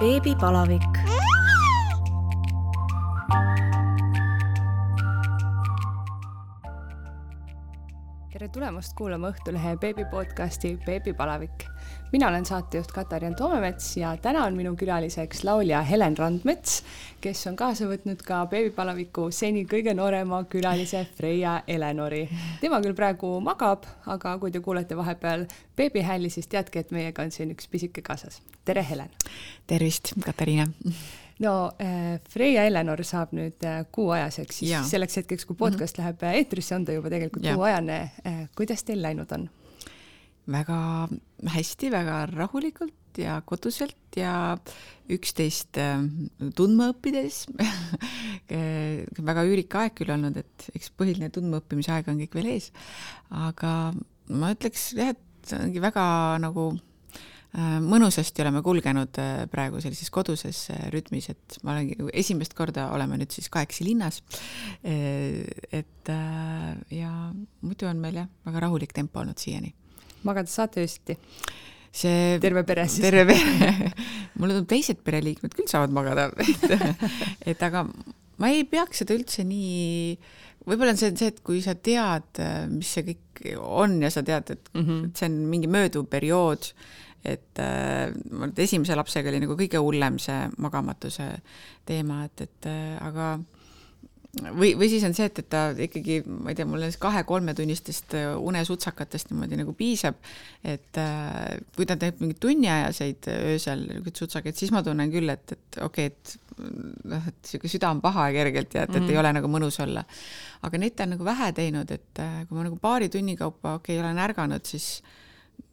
beebipalavik. tere tulemast kuulama Õhtulehe beebi podcasti Beebipalavik. Mina olen saatejuht Katariin Toomemets ja täna on minu külaliseks laulja Helen Randmets, kes on kaasa võtnud ka beebipalaviku seni kõige noorema külalise Freia Eleonori. tema küll praegu magab, aga kui te kuulete vahepeal beebihääli, siis teadke, et meiega on siin üks pisike kaasas. tere, Helen! tervist, Katariina! no äh, Freia Eleonor saab nüüd äh, kuuajaseks, siis ja. selleks hetkeks, kui podcast mm -hmm. läheb äh, eetrisse, on ta juba tegelikult ja. kuuajane kuidas teil läinud on? Väga hästi, väga rahulikult ja koduselt ja üksteist äh, tundma õppides väga üürik aeg küll olnud, et eks põhiline tundmaõppimise aeg on kõik veel ees, aga ma ütleks jah, et ongi väga nagu Äh, mõnusasti oleme kulgenud äh, praegu sellises koduses äh, rütmis, et ma olengi, esimest korda oleme nüüd siis kahekesi linnas. et ja muidu on meil jah, väga rahulik tempo olnud siiani. Magada saate öösiti? see terve pere siis? terve pere mulle tundub, teised pereliikmed küll saavad magada et, et aga ma ei peaks seda üldse nii võib-olla on see see, et kui sa tead, mis see kõik on ja sa tead, et mm, -hmm. et see on mingi mööduv periood, et äh, esimese lapsega oli nagu kõige hullem see magamatuse teema, et, et äh, aga või, või siis on see, et, et ta ikkagi, ma ei tea, mul nendest kahe-kolmetunnistest äh, unesutsakatest niimoodi nagu piisab, et äh, kui ta teeb mingeid tunniajaseid öösel niisuguseid sutsakaid, siis ma tunnen küll, et, et okei okay,, et noh, et niisugune süda on paha kergelt ja et, et mm -hmm. ei mhm. ole nagu mõnus olla. aga neid ta on nagu vähe teinud, et äh, kui ma nagu paari tunni kaupa, okei okay,, olen ärganud, siis äh,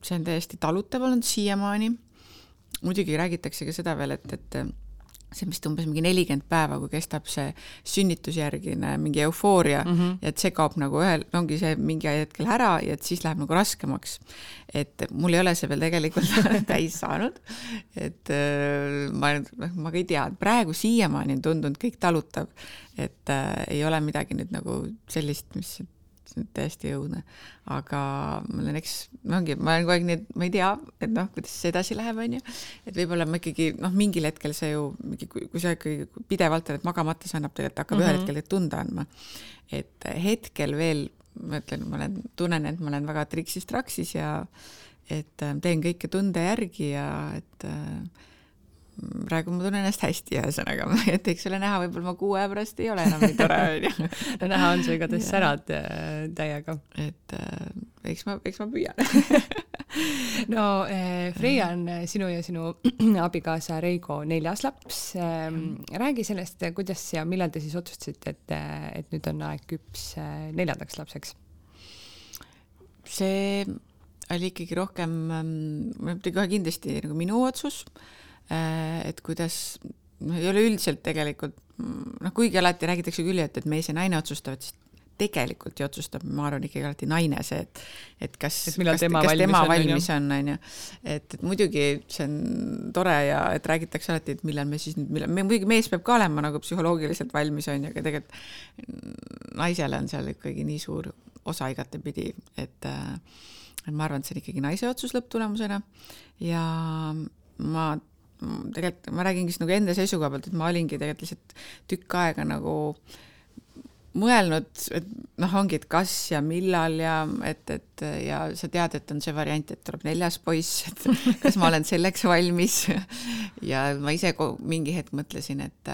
see on täiesti talutav olnud siiamaani. muidugi räägitakse ka seda veel, et, et see on vist umbes mingi nelikümmend päeva, kui kestab see sünnitusjärgine mingi eufooria mm -hmm. ja et see kaob nagu ühel, ongi see mingi hetkel ära ja et siis läheb nagu raskemaks. et mul ei ole see veel tegelikult täis saanud. et äh, ma, noh, ma ka ei tea, praegu siiamaani on tundunud kõik talutav, et äh, ei ole midagi nüüd nagu sellist, mis täiesti õudne. aga mul on eks, ongi, ma olen kogu aeg nii, et ma ei tea, et noh, kuidas see edasi läheb, on ju. et võib-olla ma ikkagi noh, mingil hetkel see ju, kui sa ikkagi pidevalt oled magamata, see annab tegelikult, hakkab mm -hmm. ühel mhm. hetkel tunda andma. et hetkel veel, ma ütlen, ma olen, tunnen, et ma olen väga triksis-traksis ja et äh, teen kõike tunde järgi ja et äh, praegu ma tunnen ennast hästi, ühesõnaga, et eks ole näha, võib-olla ma kuu aja pärast ei ole enam nii tore, onju. no näha on, sa igatahes särad äh, täiega. et äh, eks ma, eks ma püüan no äh, Freia on äh, sinu ja sinu abikaasa Reigo neljas laps ähm,. räägi sellest, kuidas ja millal te siis otsustasite, et, et nüüd on aeg küps neljandaks lapseks? see oli ikkagi rohkem, ähm, kohe kindlasti nagu minu otsus Äh, et kuidas noh, ei ole üldiselt tegelikult noh, kuigi alati räägitakse küll, et, et mees ja naine otsustavad, siis tegelikult ju otsustab, ma arvan ikkagi alati naine see, et et kas, kas tema kas valmis tema on, valmis on, on ju. et, et muidugi see on tore ja et räägitakse alati, et millal me siis nüüd, millal, muidugi mees peab ka olema nagu psühholoogiliselt valmis, on ju, aga tegelikult naisele on seal ikkagi nii suur osa igatepidi, et äh, et ma arvan, et see on ikkagi naise otsus lõpptulemusena ja ma tegelikult ma räägingi siis nagu enda seisukoha pealt, et ma olingi tegelikult lihtsalt tükk aega nagu mõelnud, et noh, ongi, et kas ja millal ja et, et ja sa tead, et on see variant, et tuleb neljas poiss, et kas ma olen selleks valmis. ja ma ise mingi hetk mõtlesin, et,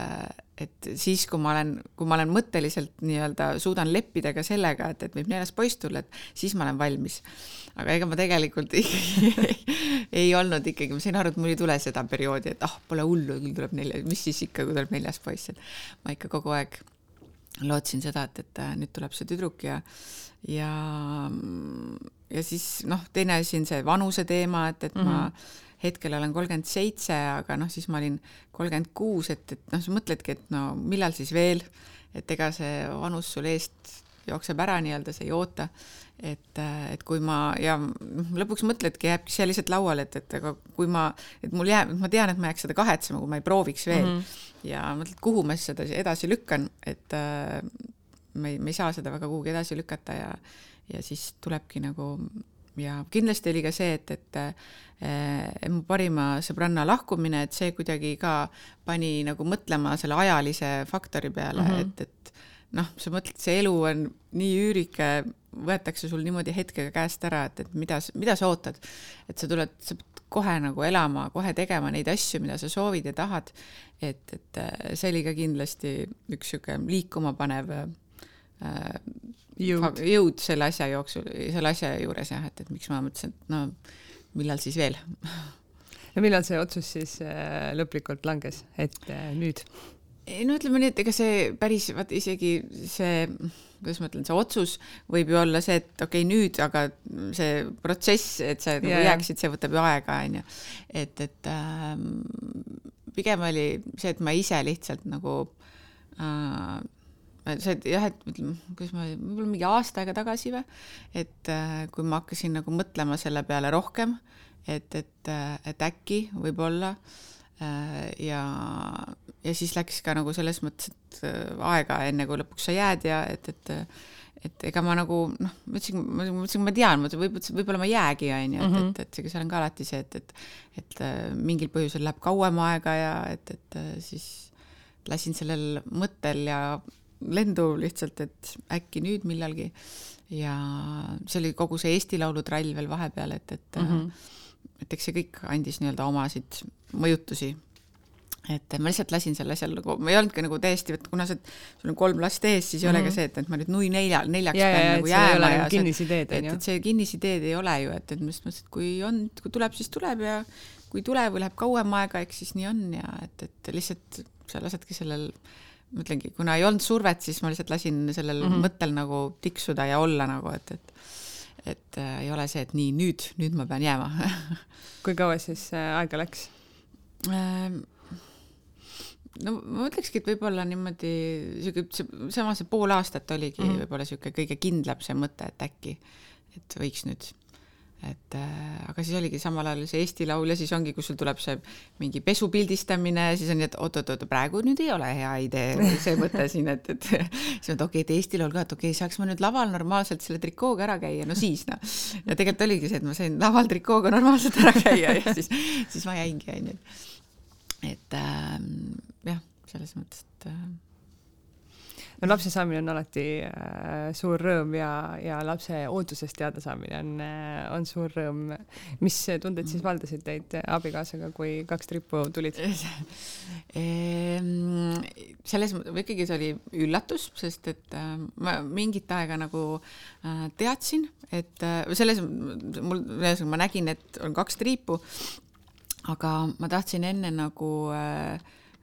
et siis, kui ma olen, kui ma olen mõtteliselt nii-öelda suudan leppida ka sellega, et, et võib neljas poiss tulla, et siis ma olen valmis aga ega ma tegelikult ikkagi ei olnud ikkagi, ma sain aru, et mul ei tule seda perioodi, et ah oh,, pole hullu, küll tuleb neljas, mis siis ikka, kui tuleb neljas poiss, et ma ikka kogu aeg lootsin seda, et, et äh, nüüd tuleb see tüdruk ja, ja, ja siis noh, teine asi on see vanuse teema, et, et mm -hmm. ma mhm. hetkel olen kolmkümmend seitse, aga noh, siis ma olin kolmkümmend kuus, et, et noh, sa mõtledki, et no millal siis veel, et ega see vanus sul eest jookseb ära nii-öelda, see ei oota et, et kui ma ja lõpuks mõtledki, jääbki see lihtsalt lauale, et, et aga kui ma, et mul jääb, ma tean, et ma jääks seda kahetsema, kui ma ei prooviks veel mm. -hmm. ja mõtled, kuhu ma siis seda edasi lükkan, et äh, me ei, me ei saa seda väga kuhugi edasi lükata ja, ja siis tulebki nagu ja kindlasti oli ka see, et, et äh, mu parima sõbranna lahkumine, et see kuidagi ka pani nagu mõtlema selle ajalise faktori peale mm, -hmm. et, et noh, sa mõtled, see elu on nii üürike, võetakse sul niimoodi hetkega käest ära, et, et mida, mida sa ootad. et sa tuled, sa pead kohe nagu elama, kohe tegema neid asju, mida sa soovid ja tahad. et, et äh, see oli ka kindlasti üks niisugune liikuma panev äh, jõud. jõud selle asja jooksul, selle asja juures jah, et, et miks ma mõtlesin, et no millal siis veel ja millal see otsus siis äh, lõplikult langes, et äh, nüüd? no ütleme nii, et ega see päris, vaat isegi see, kuidas ma ütlen, see otsus võib ju olla see, et okei okay,, nüüd, aga see protsess, et sa nagu yeah. jääksid, see võtab ju aega, onju. et, et äh, pigem oli see, et ma ise lihtsalt nagu äh, see, jah, et ütleme, kuidas ma, võib-olla mingi aasta aega tagasi või, et äh, kui ma hakkasin nagu mõtlema selle peale rohkem, et, et, et äkki võib-olla äh, ja, ja siis läks ka nagu selles mõttes, et aega, enne kui lõpuks sa jääd ja et, et et ega ma nagu noh, ma ütlesin, ma mõtlesin, ma tean, võib-olla, võib-olla ma jäägi, on ju, et, et, mhm. et ega seal on ka alati see, et, et, et mingil põhjusel läheb kauem aega ja et, et siis lasin sellel mõttel ja lendu lihtsalt, et äkki nüüd millalgi. ja see oli kogu see Eesti Laulu trall veel vahepeal, et, et mm, -hmm. Et eks see kõik andis nii-öelda omasid mõjutusi. et ma lihtsalt lasin selle asjal nagu, ma ei olnudki nagu täiesti, et kuna sa, sul on kolm last ees, siis ei mm -hmm. ole ka mhm. see, et, et ma nüüd nui nelja, neljaks ja, pean ja, nagu jääma ja kinnisideed, et, et see kinnisideed ei ole ju, et, et ma just mõtlesin, et kui on, kui tuleb, siis tuleb ja kui ei tule või läheb kauem aega, eks siis nii on ja et, et lihtsalt sa lasedki sellel ma ütlengi, kuna ei olnud survet, siis ma lihtsalt lasin sellel mm -hmm. mõttel nagu tiksuda ja olla nagu, et, et et äh, ei ole see, et nii nüüd, nüüd ma pean jääma kui kaua siis äh, aega läks ähm,? no ma ütlekski, et võib-olla niimoodi sihuke, sama see pool aastat oligi mm -hmm. võib-olla sihuke kõige kindlam see mõte, et äkki, et võiks nüüd et äh, aga siis oligi samal ajal see Eesti Laul ja siis ongi, kus sul tuleb see mingi pesu pildistamine, siis on nii, et oot-oot-oot, praegu nüüd ei ole hea idee see mõte siin, et, et siis et okei okay,, et Eesti Laul ka, et okei okay,, saaks ma nüüd laval normaalselt selle trikooga ära käia, no siis noh. ja tegelikult oligi see, et ma sain laval trikooga normaalselt ära käia ja siis, siis ma jäingi, onju. et äh, jah, selles mõttes, et äh, no lapse saamine on alati äh, suur rõõm ja, ja lapse ootusest teada saamine on äh,, on suur rõõm. mis tunded siis valdasid teid abikaasaga, kui kaks trippu tulid ehm, selles mõttes, ikkagi see oli üllatus, sest et äh, ma mingit aega nagu äh, teadsin, et äh, selles, mul, ühesõnaga ma nägin, et on kaks triipu, aga ma tahtsin enne nagu Äh,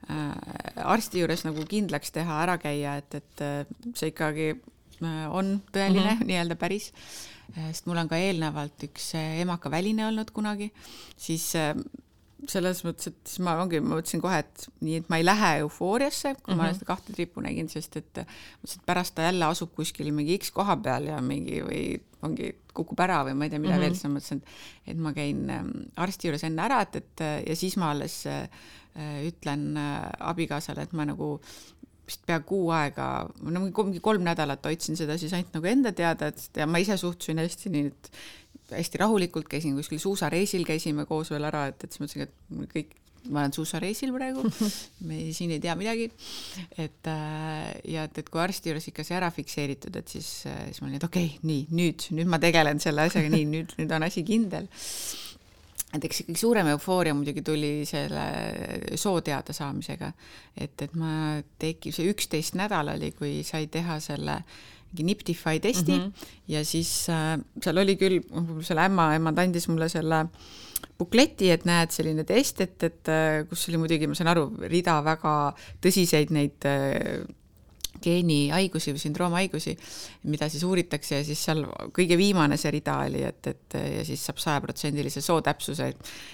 arsti juures nagu kindlaks teha, ära käia, et, et äh, see ikkagi äh, on tõeline mm -hmm. nii-öelda päris. sest mul on ka eelnevalt üks emakaväline olnud kunagi, siis selles mõttes, et siis ma ongi, ma mõtlesin kohe, et nii, et ma ei lähe eufooriasse, kui mm -hmm. ma mhm. seda kahte trippu nägin, sest et mõtlesin, et pärast ta jälle asub kuskil mingi X koha peal ja mingi või ongi, kukub ära või ma ei tea, mida mm -hmm. veel, siis ma mõtlesin, et, et ma käin ähm, arsti juures enne ära, et, et ja siis ma alles äh, Äh, ütlen äh, abikaasale, et ma nagu vist pea kuu aega, no mingi kolm nädalat hoidsin seda siis ainult nagu enda teada, et ja ma ise suhtusin hästi nii, et hästi rahulikult, käisin kuskil suusareisil, käisime koos veel ära, et, et siis mõtlesin, et kõik, ma olen suusareisil praegu, me siin ei tea midagi. et äh, ja et, et kui arsti juures ikka see ära fikseeritud, et siis, siis ma olin, et okei okay,, nii nüüd, nüüd ma tegelen selle asjaga, nii nüüd, nüüd on asi kindel et eks ikkagi suurem eufooria muidugi tuli selle soo teadasaamisega, et, et ma tegi, see üksteist nädal oli, kui sai teha selle mingi Niptify testi mm -hmm. ja siis äh, seal oli küll, selle ämmaemand andis mulle selle bukleti, et näed, selline test, et, et äh, kus oli muidugi, ma saan aru, rida väga tõsiseid neid äh, geenihaigusi või sündroomhaigusi, mida siis uuritakse ja siis seal kõige viimane see rida oli, et, et ja siis saab sajaprotsendilise sootäpsuse.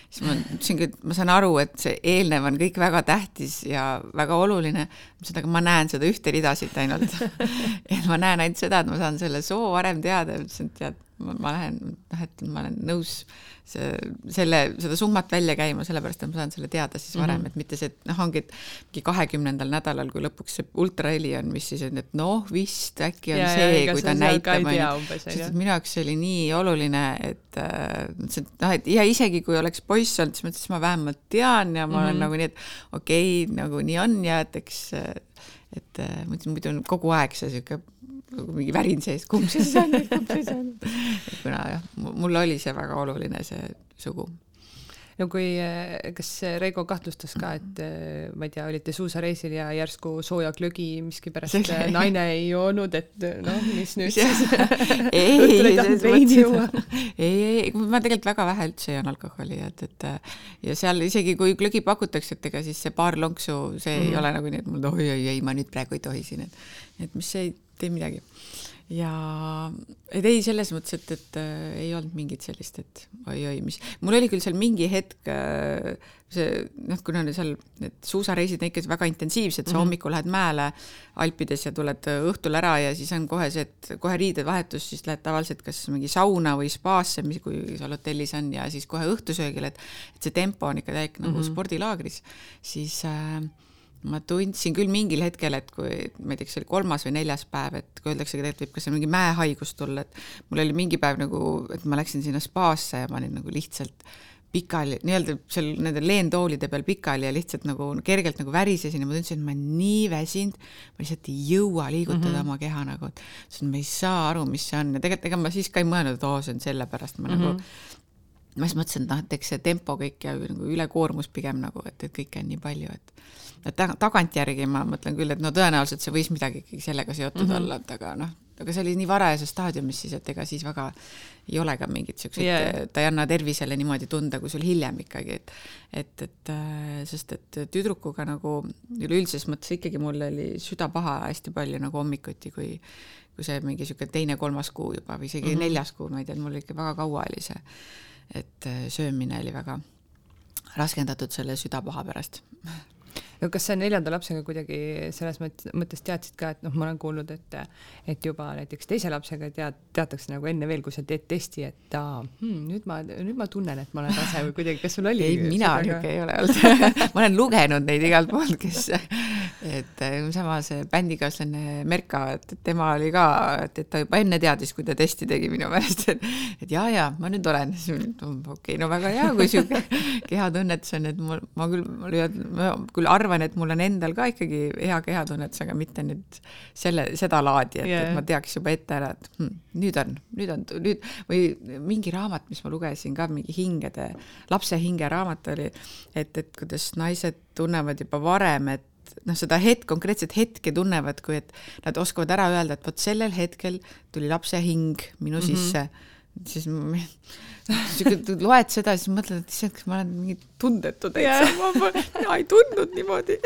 siis ma ütlesingi, et ma saan aru, et see eelnev on kõik väga tähtis ja väga oluline, aga ma näen seda ühte rida siit ainult et ma näen ainult seda, et ma saan selle soo varem teada ütlesin, et tead ma lähen, noh, et ma olen nõus see, selle, seda summat välja käima, sellepärast et ma saan selle teada siis varem mm, -hmm. et mitte see, et noh, ongi, et mingi kahekümnendal nädalal, kui lõpuks see ultraheli on, mis siis on, et noh, vist äkki on ja, see, kui ta näitab, sest et minu jaoks see oli nii oluline, et äh, see, noh, et ja isegi kui oleks poiss olnud, siis ma ütlesin, ma vähemalt tean ja ma mm -hmm. olen nagu nii, et okei okay,, nagu nii on ja et eks et äh, muidu on kogu aeg see sihuke mingi värin sees, kumb see siis on, kumb see siis on. kuna jah, mul oli see väga oluline, see sugu no kui, kas Reigo kahtlustas ka, et ma ei tea, olite suusareisil ja järsku sooja glögi miskipärast naine ei joonud, et noh, mis nüüd siis ei ei, ei, ma tegelikult väga vähe üldse joon alkoholi, et, et ja seal isegi kui glögi pakutakse, et ega siis see paar lonksu, see mm -hmm. ei mhm. ole nagu nii, et mul oi, oi, ei, ma nüüd praegu ei tohi siin, et, et mis ei tee midagi ja et ei, selles mõttes, et, et äh, ei olnud mingit sellist, et oi-oi, mis, mul oli küll seal mingi hetk äh, see noh, kuna seal need suusareisid on ikka väga intensiivsed, sa mm -hmm. hommikul lähed mäele Alpides ja tuled õhtul ära ja siis on kohe see, et kohe riidevahetus, siis lähed tavaliselt kas mingi sauna või spaasse, mis, kui seal hotellis on ja siis kohe õhtusöögile, et et see tempo on ikka täielik nagu mm -hmm. spordilaagris, siis äh, ma tundsin küll mingil hetkel, et kui ma ei tea, kas see oli kolmas või neljas päev, et kui öeldakse, et võib ka see mingi mäehaigus tulla, et mul oli mingi päev nagu, et ma läksin sinna spaasse ja ma olin nagu lihtsalt pikali, nii-öelda seal nende leentoolide peal pikali ja lihtsalt nagu kergelt nagu värisesin ja ma tundsin, et ma olen nii väsinud, ma lihtsalt ei jõua liigutada mm -hmm. oma keha nagu, et siis ma ei saa aru, mis see on ja tegelikult ega ma siis ka ei mõelnud, et oo, see on sellepärast, ma mm -hmm. nagu ma siis mõtlesin, et noh, et eks see tempo kõik ja nagu ülekoormus pigem nagu, et, et kõike on nii palju, et tagantjärgi ma mõtlen küll, et no tõenäoliselt see võis midagi ikkagi sellega seotud mm -hmm. olla, et aga noh, aga see oli nii varajases staadiumis siis, et ega siis väga ei ole ka mingeid siukseid yeah., ta ei anna tervisele niimoodi tunda, kui sul hiljem ikkagi, et et, et äh, sest et tüdrukuga nagu üleüldises mõttes ikkagi mul oli süda paha hästi palju nagu hommikuti, kui kui see mingi niisugune teine-kolmas kuu juba või isegi mm -hmm. neljas kuu, ma ei tea, mul ikka väga kaua oli see, et söömine oli väga raskendatud selle südapaha pärast no kas sa neljanda lapsega kuidagi selles mõttes teadsid ka, et noh, ma olen kuulnud, et et juba näiteks teise lapsega tead, teatakse nagu enne veel, kui sa teed testi, et aa hmm,, nüüd ma, nüüd ma tunnen, et ma olen rase või kuidagi, kas sul oli? ei, mina niisugune ei ole olnud ma olen lugenud neid igalt poolt, kes, et sama see bändikaaslane Merka, et tema oli ka, et, et ta juba enne teadis, kui ta testi tegi minu meelest, et et jaa, jaa, ma nüüd olen, okei okay,, no väga hea, kui sihuke kehatunnetus on, et mul, ma küll, ma küll arvan, arvan, et mul on endal ka ikkagi hea kehatunnetus, aga mitte nüüd selle, seda laadi, et yeah., et ma teaks juba ette ära, et hm, nüüd on, nüüd on, nüüd või mingi raamat, mis ma lugesin ka, mingi hingede, lapse hinge raamat oli, et, et kuidas naised tunnevad juba varem, et noh, seda hetk, konkreetset hetke tunnevad, kui et nad oskavad ära öelda, et vot sellel hetkel tuli lapse hing minu mm -hmm. Siis sihuke loed seda, siis mõtled, et issand, kas ma olen mingi tundetu täitsa. Ma, mina ei tundnud niimoodi.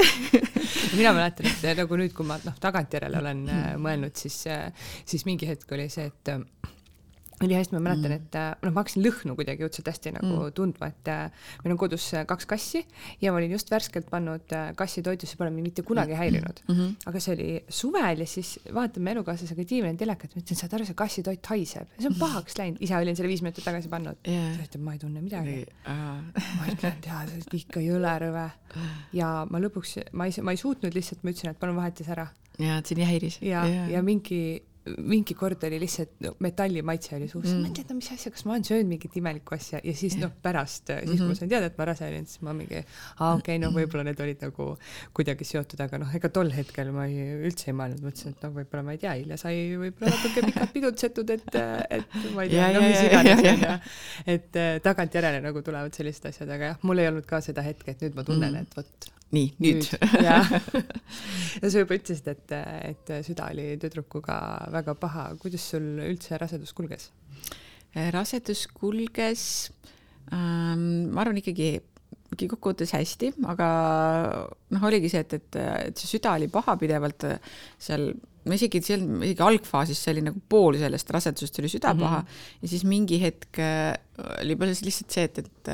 Mina mäletan, et nagu nüüd, kui ma noh, tagantjärele olen äh, mõelnud, siis, äh, siis mingi hetk oli see, et äh, oli hästi, ma mäletan, mm. et äh, noh, ma hakkasin lõhnu kuidagi õudselt hästi nagu mm. tundma, et äh, meil on kodus äh, kaks kassi ja ma olin just värskelt pannud kassi toidusse, pole mind mitte kunagi mm. häirinud mm. -hmm. aga see oli suvel ja siis vaatame elukaaslasega diivanil telekat, ma ütlesin, saad aru, see kassitoit haiseb, see on mm. pahaks läinud, ise olin selle viis minutit tagasi pannud yeah.. ta ütleb, ma ei tunne midagi uh.. ma ütlen, et jaa, see on ikka jõle rõve. ja ma lõpuks, ma ei, ma ei suutnud lihtsalt, ma ütlesin, et palun vaheta see ära. jaa, et see nii häiris. ja, ja, ja mingi mingi kord oli lihtsalt no, metallimaitse oli suus mm., ma ei tea, mis asja, kas ma olen söönud mingit imelikku asja ja siis noh, pärast mm, -hmm. siis kui ma mhm. sain teada, et ma rase olin, siis ma mingi, aa okei okay,, no võib-olla need olid nagu kuidagi seotud, aga noh, ega tol hetkel ma ei, üldse ei mõelnud, mõtlesin, et noh, võib-olla ma ei tea, eile sai võib-olla natuke pikalt pidutsetud, et, et ma ei tea, no mis iganes et äh, tagantjärele nagu tulevad sellised asjad, aga jah, mul ei olnud ka seda hetke, et nüüd ma tunnen mm, -hmm. et vot nii, nüüd, nüüd.. jah. ja sa juba ütlesid, et, et süda oli tüdrukuga väga paha. kuidas sul üldse rasedus kulges? rasedus kulges ähm,, ma arvan ikkagi ikkagi kokkuvõttes hästi, aga noh, oligi see, et, et, et see süda oli paha pidevalt seal, no isegi seal, isegi algfaasis see oli nagu pool sellest rasedusest oli süda mm -hmm. paha ja siis mingi hetk oli lihtsalt see, et, et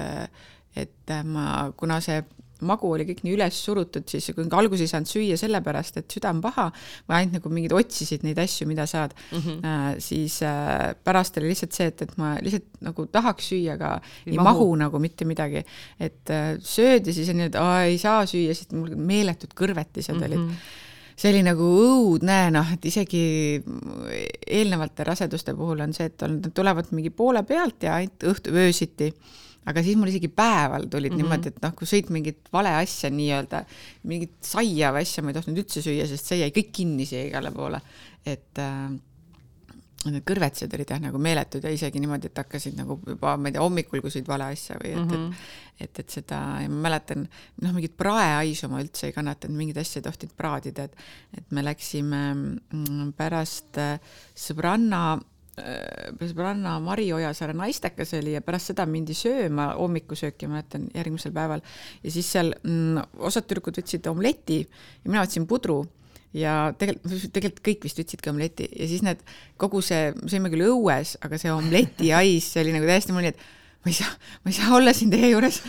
et ma, kuna see magu oli kõik nii üles surutud, siis kui alguses ei saanud süüa sellepärast, et süda on paha, või ainult nagu mingid otsisid neid asju, mida saad mm, -hmm. äh, siis äh, pärast oli lihtsalt see, et, et ma lihtsalt nagu tahaks süüa, aga ei, ei mahu. mahu nagu mitte midagi. et äh, sööd ja siis on nii, et aa, ei saa süüa, siis mul meeletud kõrvetised mm -hmm. olid see oli nagu õudne, noh, et isegi eelnevate raseduste puhul on see, et on, nad tulevad mingi poole pealt ja ainult õhtu, öösiti aga siis mul isegi päeval tulid mm -hmm. niimoodi, et noh, kui sõid mingit vale asja nii-öelda, mingit saia või asja ma ei tohtinud üldse süüa, sest see jäi kõik kinni siia igale poole. et äh, need kõrvetsed olid jah nagu meeletud ja isegi niimoodi, et hakkasid nagu juba, ma ei tea, hommikul, kui sõid vale asja või et mm, -hmm. et, et, et seda ja ma mäletan, noh, mingit praeaisu ma üldse ei kannatanud, mingeid asju ei tohtinud praadida, et, et me läksime mm, pärast äh, sõbranna sõbranna Mari Ojasaare naistekas oli ja pärast seda mindi sööma hommikusööki, ma mäletan, järgmisel päeval. ja siis seal mm, osad tüdrukud võtsid omleti ja mina võtsin pudru. Ja tegelikult, tegelikult kõik vist võtsidki omleti. Ja siis need, kogu see, sõime küll õues, aga see omleti hais, see oli nagu täiesti mulje, et ma ei saa, ma ei saa olla siin teie juures.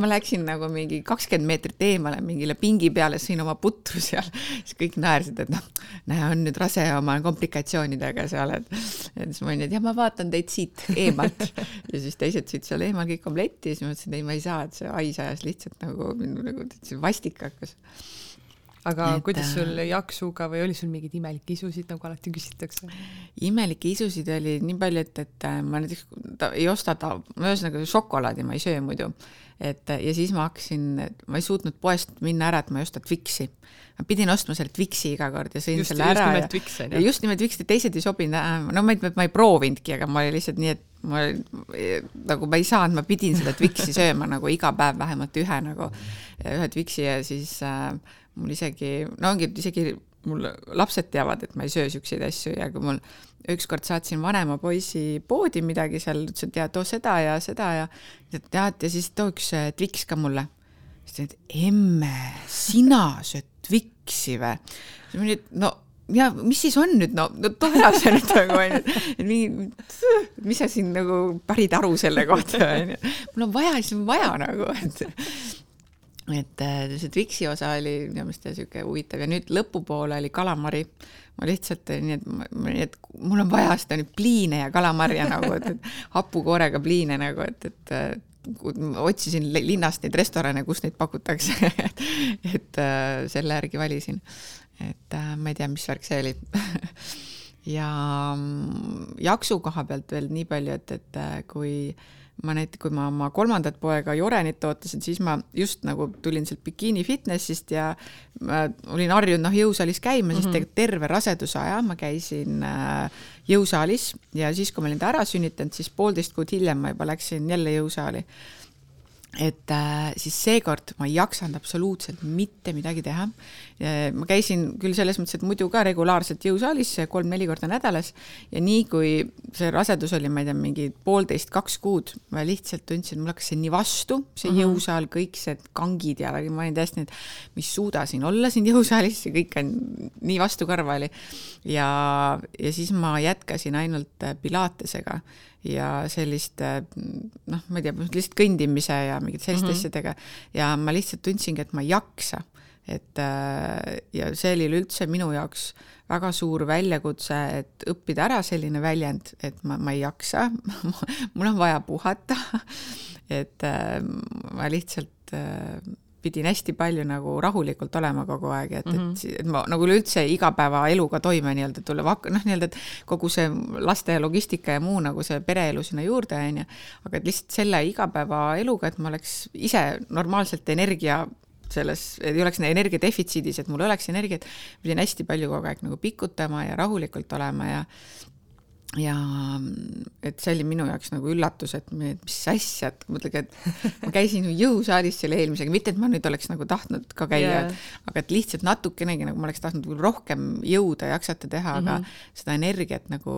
ma läksin nagu mingi kakskümmend meetrit eemale mingile pingi peale, sõin oma putru seal, siis kõik naersid, et noh, näe, on nüüd rase oma komplikatsioonidega seal, et. ja siis ma olin, et jah, ma vaatan teid siit eemalt ja siis teised sõid seal eemal kõik omletti ja siis ma mõtlesin, et ei, ma ei saa, et see hais ajas lihtsalt nagu, nagu vastik hakkas aga et, kuidas sul äh, jaksuga või oli sul mingeid imelikke isusid, nagu alati küsitakse? imelikke isusid oli nii palju, et, et äh, ma näiteks ta, ei osta ta, ühesõnaga šokolaadi ma ei söö muidu. et ja siis ma hakkasin, ma ei suutnud poest minna ära, et ma ei osta Twixi. ma pidin ostma selle Twixi iga kord ja sõin just, selle ära ja, ja just nimelt Twix, teised ei sobinud, äh, no ma ei, ma ei proovinudki, aga ma lihtsalt nii, et ma nagu ma ei saanud, ma pidin seda Twixi sööma nagu iga päev vähemalt ühe nagu, ühe Twixi ja siis äh, mul isegi, no ongi, isegi mul lapsed teavad, et ma ei söö siukseid asju ja kui mul ükskord saatsin vanema poisi poodi midagi seal, ütles, et ja too seda ja seda ja tead, ja siis too üks äh, Twix ka mulle. siis ta ütles, et emme, sina sööd Twixi või? siis ma olin, et no ja mis siis on nüüd, no, no too ära see nüüd nagu onju, et mingi, mis sa siin nagu pärid aru selle kohta onju. mul on vaja, siis on vaja nagu, et et äh, see Twixi osa oli minu meelest sihuke huvitav ja nüüd lõpupoole oli kalamari. ma lihtsalt nii, et, nii et mul on vaja seda nüüd pliine ja kalamarja nagu, et, et hapukoorega pliine nagu, et, et otsisin linnast neid restorane, kus neid pakutakse et äh, selle järgi valisin. et äh, ma ei tea, mis värk see oli ja mm, jaksu koha pealt veel nii palju, et, et kui äh, ma näiteks, kui ma oma kolmandat poega Jorenit ootasin, siis ma just nagu tulin sealt bikiini fitnessist ja ma olin harjunud noh, jõusaalis käima, siis mm -hmm. tegelikult terve raseduse aja ma käisin äh, jõusaalis ja siis, kui ma olin ta ära sünnitanud, siis poolteist kuud hiljem ma juba läksin jälle jõusaali et äh, siis seekord ma ei jaksanud absoluutselt mitte midagi teha. Ma käisin küll selles mõttes, et muidu ka regulaarselt jõusaalis kolm-neli korda nädalas ja nii kui see rasedus oli, ma ei tea, mingi poolteist, kaks kuud, ma lihtsalt tundsin, mul hakkas see nii vastu, see mhm. -huh. jõusaal, kõik see kangid ja ma olin täiesti et ma ei suuda siin olla siin jõusaalis ja kõik on nii vastu karva oli. ja, ja siis ma jätkasin ainult Pilatesega ja selliste noh, ma ei tea, lihtsalt kõndimise ja mingite selliste mm -hmm. asjadega ja ma lihtsalt tundsingi, et ma ei jaksa. Et äh, ja see oli üleüldse minu jaoks väga suur väljakutse, et õppida ära selline väljend, et ma, ma ei jaksa mul on vaja puhata et äh, ma lihtsalt äh, pidin hästi palju nagu rahulikult olema kogu aeg, et mm, -hmm. et, et ma nagu üleüldse igapäevaeluga toime nii-öelda tulla, noh, nii-öelda, et kogu see laste logistika ja muu nagu see pereelu sinna juurde, on ju, aga et lihtsalt selle igapäevaeluga, et ma oleks ise normaalselt energia selles, et ei oleks energia defitsiidis, et mul oleks energiat, pidin hästi palju kogu aeg nagu pikutama ja rahulikult olema ja ja et see oli minu jaoks nagu üllatus, et mis asja, et muidugi, et ma käisin ju jõusaalis selle eelmisega, mitte et ma nüüd oleks nagu tahtnud ka käia yeah., aga et lihtsalt natukenegi nagu ma oleks tahtnud rohkem jõuda, jaksata teha mm, -hmm. aga mhm. seda energiat nagu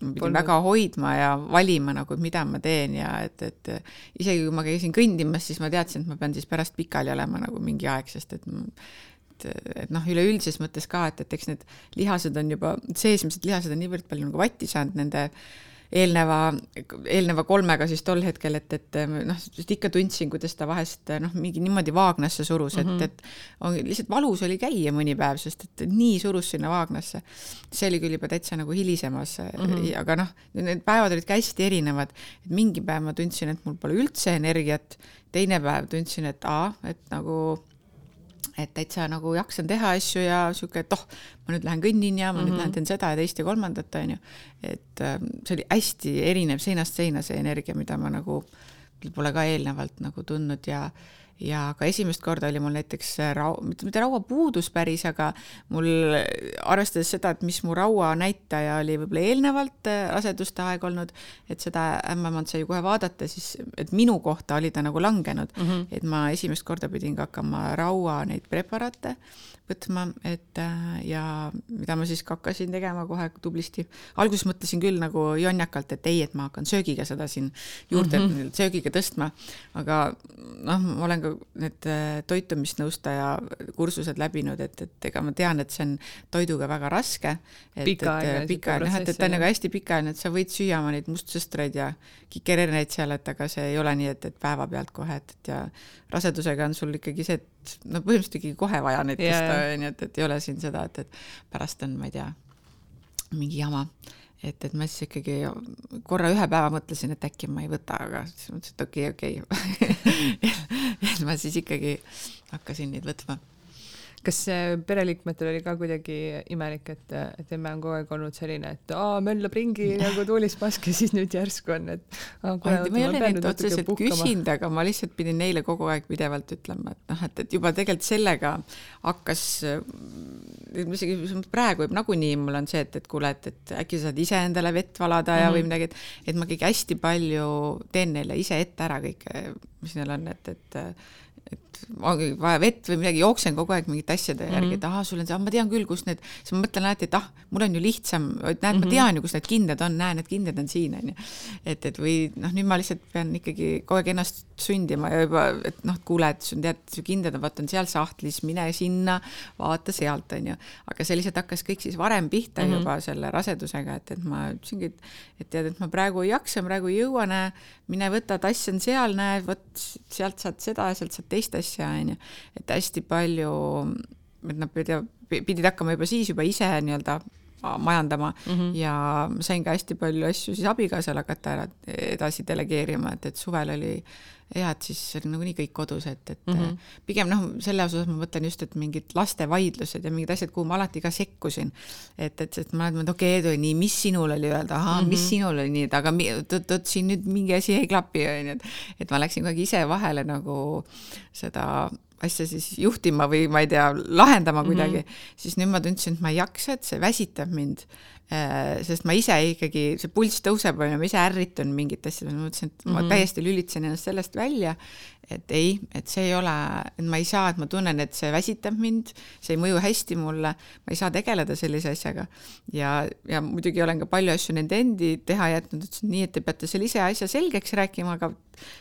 ma pidin Polnud. väga hoidma ja valima nagu, mida ma teen ja et, et isegi kui ma käisin kõndimas, siis ma teadsin, et ma pean siis pärast pikali olema nagu mingi aeg, sest et et, et noh, üleüldises mõttes ka, et, et eks need lihased on juba, seesmised lihased on niivõrd palju nagu vatti saanud nende eelneva, eelneva kolmega siis tol hetkel, et, et noh, ikka tundsin, kuidas ta vahest noh, mingi niimoodi vaagnasse surus mm, -hmm. et, et on, lihtsalt valus oli käia mõni päev, sest et nii surus sinna vaagnasse. see oli küll juba täitsa nagu hilisemas mm, -hmm. aga noh, need päevad olid ka hästi erinevad, et mingi päev ma tundsin, et mul pole üldse energiat, teine päev tundsin, et aa, et nagu et täitsa nagu jaksan teha asju ja sihuke, et oh, ma nüüd lähen kõnnin ja ma mm -hmm. nüüd mhm. lähen teen seda ja teist ja kolmandat, onju. et äh, see oli hästi erinev seinast seina, see energia, mida ma nagu pole ka eelnevalt nagu tundnud ja ja ka esimest korda oli mul näiteks rau-, mitte, mitte rauapuudus päris, aga mul arvestades seda, et mis mu rauanäitaja oli võib-olla eelnevalt äh, raseduste aeg olnud, et seda ämmemant sai kohe vaadata, siis et minu kohta oli ta nagu langenud mm, -hmm. et ma esimest korda pidin ka hakkama raua neid preparaate võtma, et äh, ja mida ma siis ka hakkasin tegema kohe tublisti. alguses mõtlesin küll nagu jonjakalt, et ei, et ma hakkan söögiga seda siin juurde mm, -hmm. söögiga tõstma, aga noh, ma olen ka need äh, toitumisnõustaja kursused läbinud, et, et ega ma tean, et see on toiduga väga raske. pikaajaline. pikaajaline, jah, et, et ta on nagu hästi pikaajaline, et sa võid süüa oma neid mustsõstreid ja kikererneid seal, et aga see ei ole nii, et, et päevapealt kohe, et, et ja rasedusega on sul ikkagi see, et no põhimõtteliselt ikkagi kohe vaja neid tõsta onju, et, et ei ole siin seda, et, et pärast on, ma ei tea, mingi jama. Et, et ma siis ikkagi korra ühe päeva mõtlesin, et äkki ma ei võta, aga siis mõtlesin, et okei okay,, okei okay. et ma siis ikkagi hakkasin neid võtma kas pereliikmetel oli ka kuidagi imelik, et, et emme on kogu aeg olnud selline, et aa, möllab ringi nagu tuulispask ja siis nüüd järsku on, et aa, kuule, ma ei ole neid otseselt küsinud, aga ma lihtsalt pidin neile kogu aeg pidevalt ütlema, et noh, et, et juba tegelikult sellega hakkas, isegi praegu juba nagunii mul on see, et, et kuule, et, et äkki sa saad ise endale vett valada ja mm -hmm. või midagi, et, et ma ikkagi hästi palju teen neile ise ette ära kõike, mis neil on, et, et et ongi vaja vett või midagi, jooksen kogu aeg mingite asjade mm -hmm. järgi, et ahah, sul on see, ah ma tean küll, kus need, siis ma mõtlen alati, et ah, mul on ju lihtsam, et näed mm, -hmm. ma mhm. tean ju, kus need kindad on, näe, need kindad on siin, onju. et, et või noh, nüüd ma lihtsalt pean ikkagi kogu aeg ennast sundima ja juba, et noh, kuule, et sul tead, su kindad on, vaata on seal sahtlis, mine sinna, vaata sealt, onju. aga see lihtsalt hakkas kõik siis varem pihta mm -hmm. juba selle rasedusega, et, et ma ütlesingi, et, et tead, et ma praegu ei jaksa, praegu ei jõua, näe, mine võta tass on seal, näe, vot sealt saad seda, sealt saad teist asja, onju. Et hästi palju, et nad pidid, pidid hakkama juba siis juba ise nii-öelda majandama mm -hmm. ja sain ka hästi palju asju siis abikaasale hakata ära edasi delegeerima, et, et suvel oli hea, et siis oli nagunii kõik kodus, et, et mm -hmm. pigem noh, selle osas ma mõtlen just, et mingid lastevaidlused ja mingid asjad, kuhu ma alati ka sekkusin. et, et, et ma olen mõelnud, okei okay,, Edu, nii, mis sinul oli öelda, ahaa mm, -hmm. mis mhm. sinul oli nii, aga oot-oot, siin nüüd mingi asi ei klapi, onju, et et ma läksin aeg ise vahele nagu seda asja siis juhtima või ma ei tea, lahendama kuidagi mm, -hmm. siis nüüd ma tundsin, et ma ei jaksa, et see väsitab mind. Äh, sest ma ise ikkagi, see pulss tõuseb, on ju, ma ise ärritun mingite asjade, ma mõtlesin, et mm -hmm. ma mhm. täiesti lülitasin ennast sellest välja, et ei, et see ei ole, et ma ei saa, et ma tunnen, et see väsitab mind, see ei mõju hästi mulle, ma ei saa tegeleda sellise asjaga. ja, ja muidugi olen ka palju asju nende endi teha jätnud, ütlesin nii, et te peate selle ise asja selgeks rääkima, aga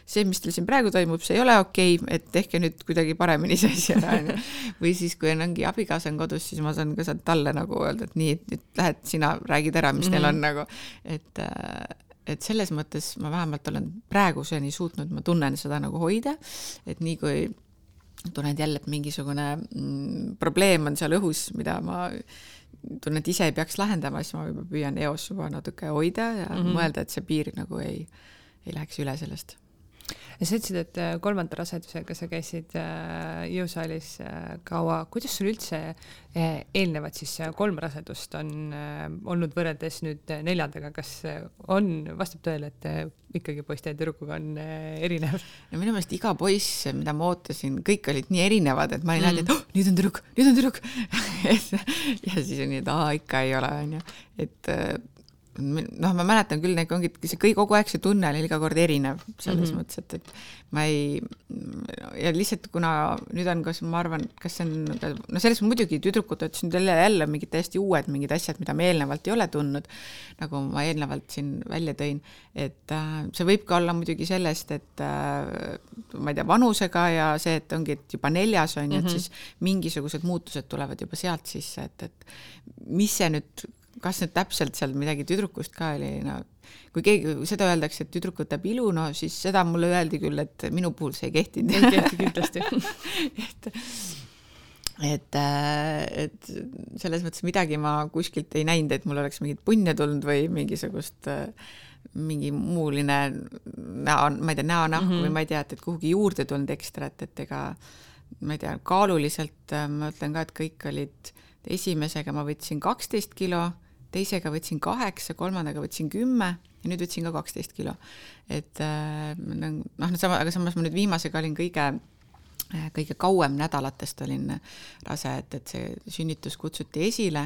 see, mis teil siin praegu toimub, see ei ole okei okay,, et tehke nüüd kuidagi paremini see asi ära, onju. või siis, kui on, ongi abikaasa on kodus, siis ma saan ka sealt talle nagu öelda, et nii, et nüüd lähed sina räägid ära, mis mm -hmm. teil on nagu, et äh, et selles mõttes ma vähemalt olen praeguseni suutnud, ma tunnen seda nagu hoida, et nii kui tunnen jälle, et mingisugune mm, probleem on seal õhus, mida ma tunnen, et ise ei peaks lahendama, siis ma juba püüan eos juba natuke hoida ja mm -hmm. mõelda, et see piir nagu ei, ei läheks üle sellest ja sa ütlesid, et äh, kolmanda rasedusega sa käisid äh, jõusaalis äh, kaua, kuidas sul üldse eelnevad siis kolm rasedust on olnud võrreldes nüüd neljandaga, kas on, vastab tõele, et ikkagi poiste ja tüdrukuga on erinev? no minu meelest iga poiss, mida ma ootasin, kõik olid nii erinevad, et ma olin alati mm., et oh, nüüd on tüdruk, nüüd on tüdruk ja siis on nii, et aa, ikka ei ole, onju, et noh, ma mäletan küll, need ongi, see kõik kogu aeg see tunne oli iga kord erinev selles mm -hmm. mõttes, et, et ma ei ja lihtsalt kuna nüüd on, kas ma arvan, kas see on, no selles muidugi tüdrukud ütlesid jälle, jälle mingid täiesti uued mingid asjad, mida me eelnevalt ei ole tundnud, nagu ma eelnevalt siin välja tõin, et äh, see võib ka olla muidugi sellest, et äh, ma ei tea, vanusega ja see, et ongi, et juba neljas on ju mm -hmm., et mhm. siis mingisugused muutused tulevad juba sealt sisse, et, et mis see nüüd kas nüüd täpselt seal midagi tüdrukust ka oli, no kui keegi, seda öeldakse, et tüdruk võtab ilu, no siis seda mulle öeldi küll, et minu puhul see ei kehtinud. ei kehti kindlasti et, et, äh, et selles mõttes midagi ma kuskilt ei näinud, et mul oleks mingit punne tulnud või mingisugust äh, mingi muuline näo, ma ei tea, näonahku mm -hmm. või ma ei tea, et, et kuhugi juurde tulnud ekstra, et, et ega ma ei tea, kaaluliselt äh, ma ütlen ka, et kõik olid, esimesega ma võtsin kaksteist kilo, teisega võtsin kaheksa, kolmandaga võtsin kümme ja nüüd võtsin ka kaksteist kilo. et noh, sama, aga samas ma nüüd viimasega olin kõige Äh, kõige kauem nädalatest olin rase, et, et see sünnitus kutsuti esile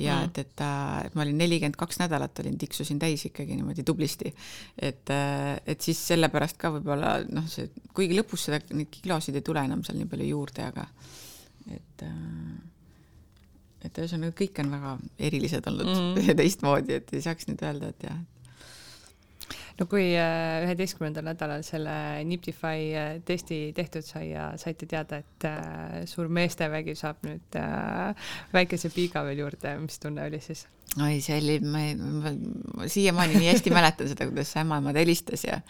ja mm. et, et ta, et ma olin nelikümmend kaks nädalat olin, tiksusin täis ikkagi niimoodi tublisti. et, äh, et siis sellepärast ka võib-olla noh, see, kuigi lõpus seda, neid kilosid ei tule enam seal nii palju juurde, aga et äh, et ühesõnaga kõik on väga erilised olnud mm. ja teistmoodi, et ei saaks nüüd öelda, et jah, no kui äh, üheteistkümnendal nädalal selle Niptify äh, testi tehtud sai ja saite teada, et äh, suur meestevägi saab nüüd väikese piiga veel juurde, mis tunne oli siis? Oi, see oli, ma, ma, ma siiamaani nii hästi mäletan seda, kuidas ämmaemand helistas ja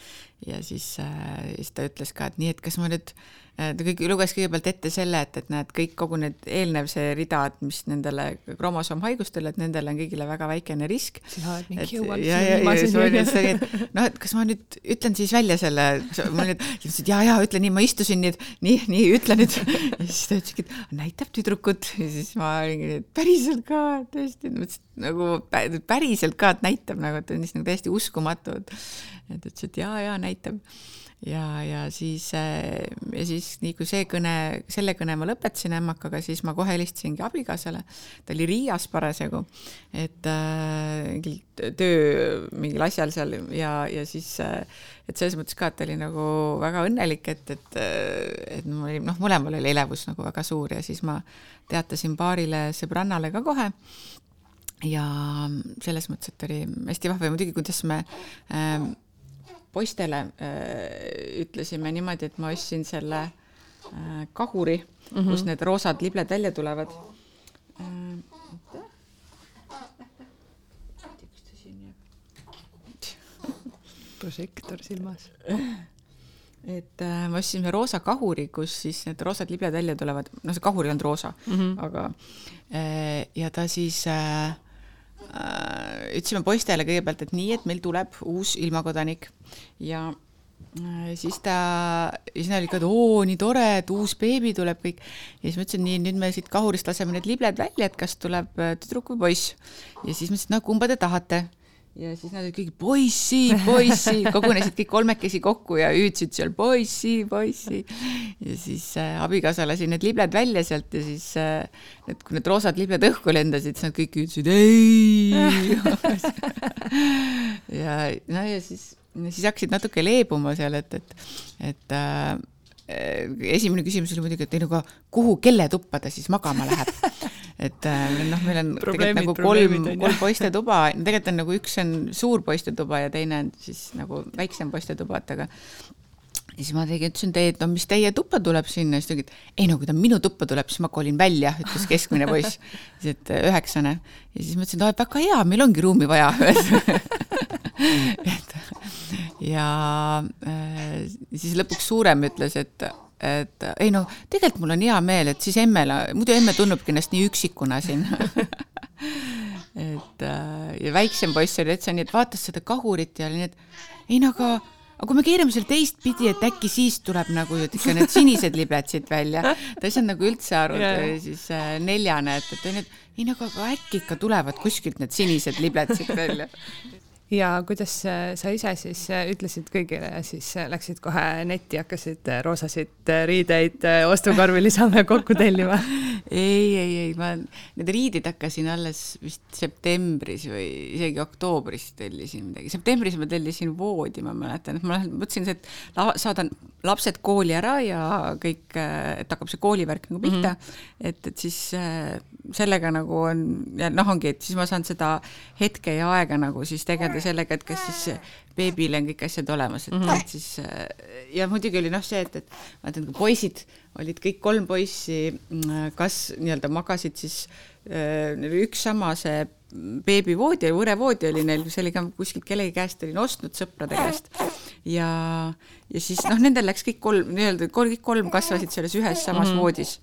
ja siis äh,, siis ta ütles ka, et nii, et kas ma nüüd äh, ta kõik luges kõigepealt ette selle, et, et näed, kõik kogu need eelnev see rida, et mis nendele kromosoomhaigustele, et nendele on kõigile väga väikene risk. noh, et kas ma nüüd ütlen siis välja selle, ma nüüd ütlesin, et ja, ja ütle nii, ma istusin nüüd, nii, nii, ütle nüüd. ja siis ta ütleski, et näitab tüdrukut ja siis ma olingi, et päriselt ka, tõesti, nagu päriselt ka, et näitab nagu, et on siis nagu täiesti uskumatu, et et ütles, et ja, ja näitab ja, ja siis, äh, ja siis nii kui see kõne, selle kõne ma lõpetasin ämmakaga, siis ma kohe helistasingi abikaasale. ta oli Riias parasjagu, et mingil äh, töö mingil asjal seal ja, ja siis, äh, et selles mõttes ka, et ta oli nagu väga õnnelik, et, et, et mul oli, noh, mõlemal oli elevus nagu väga suur ja siis ma teatasin paarile sõbrannale ka kohe ja selles mõttes, et oli hästi vahva ja muidugi, kuidas me äh, poistele äh, ütlesime niimoodi, et ma ostsin selle äh, kahuri mm, -hmm. kus need roosad libled välja tulevad äh,. prožektor silmas. et äh, me ostsime roosa kahuri, kus siis need roosad libled välja tulevad, no see kahur ei olnud roosa mm, -hmm. aga äh, ja ta siis äh, Äh, ütlesime poistele kõigepealt, et nii, et meil tuleb uus ilmakodanik ja äh, siis ta, siis nad olid ka, et oo, nii tore, et uus beebi tuleb kõik. ja siis ma ütlesin, nii, nüüd me siit kahurist laseme need libled välja, et kas tuleb äh, tüdruk või poiss. ja siis ma ütlesin, no kumba te tahate ja siis nad olid kõik poissi, poissi, kogunesid kõik kolmekesi kokku ja hüüdsid seal poissi, poissi. ja siis äh, abikaasa lasi need libled välja sealt ja siis äh, need, kui need roosad libled õhku lendasid, siis nad kõik hüüdsid ei ja no ja siis, siis hakkasid natuke leebuma seal, et, et, et äh, esimene küsimus oli muidugi, et ei no aga kuhu, kelle tuppa ta siis magama läheb et äh, noh, meil on tegelikult nagu kolm, kolm poistetuba, tegelikult on nagu üks on suur poistetuba ja teine on siis nagu väiksem poistetuba, et aga ja siis ma tegin, ütlesin, et no mis teie tuppa tuleb sinna, siis ta ütles, ei no kui ta minu tuppa tuleb, siis ma kolin välja, ütles keskmine poiss, siis et äh, üheksane. ja siis ma ütlesin, et väga hea, meil ongi ruumi vaja. Et ja äh, siis lõpuks suurem ütles, et et ei no tegelikult mul on hea meel, et siis emmele, muidu emme tunnebki ennast nii üksikuna siin et äh, ja väiksem poiss oli täitsa nii, et vaatas seda kahurit ja oli nii, et ei no aga aga kui me keerame selle teistpidi, et äkki siis tuleb nagu ikka need sinised libed siit välja. ta ei saanud nagu üldse aru yeah., siis äh, neljane, et, et ei aga äkki ikka tulevad kuskilt need sinised libed siit välja ja kuidas äh, sa ise siis äh, ütlesid kõigile ja siis äh, läksid kohe netti, hakkasid roosasid riideid ostukorvi lisama ja kokku tellima? ei, ei, ei, ma need riidid hakkasin alles vist septembris või isegi oktoobris tellisin midagi. septembris ma tellisin voodi, ma mäletan, et ma mõtlesin, et la, saadan lapsed kooli ära ja kõik, et hakkab see koolivärk nagu pihta mm, -hmm. et, et siis sellega nagu on ja noh, ongi, et siis ma saan seda hetke ja aega nagu siis tegeleda sellega, et kas siis beebile on kõik asjad olemas, et mm, -hmm. et siis äh, ja muidugi oli noh, see, et, et ütlen, kui poisid olid kõik kolm poissi, mm, kas nii-öelda magasid siis äh, üks sama see beebivoodi võrevoodi oli neil, see oli ka kuskilt kellegi käest olin ostnud, sõprade käest. ja, ja siis noh, nendel läks kõik kolm, nii-öelda kõik kolm kasvasid selles ühes samas mm -hmm. voodis.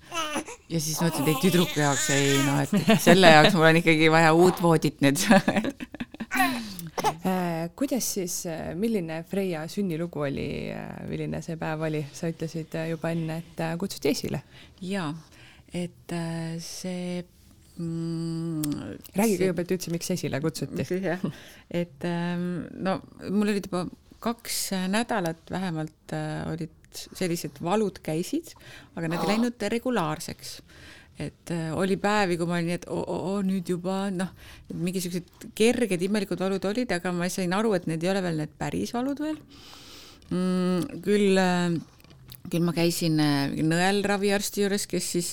ja siis mõtlesin, et ei tüdruku jaoks ei noh, et selle jaoks mul on ikkagi vaja uut voodit nüüd kuidas siis, äh, milline Freia sünnilugu oli, äh, milline see päev oli, sa ütlesid juba enne, et kutsuti esile? jaa, et see mm, räägi see... kõigepealt üldse, miks esile kutsuti. jah, et ähm, no mul olid juba kaks nädalat vähemalt olid sellised valud käisid, aga need ei läinud regulaarseks et äh, oli päevi, kui ma olin nii, et oo, oo, nüüd juba noh, mingisugused kerged imelikud valud olid, aga ma sain aru, et need ei ole veel need päris valud veel mm,. küll äh, küll ma käisin äh, nõelraviarsti juures, kes siis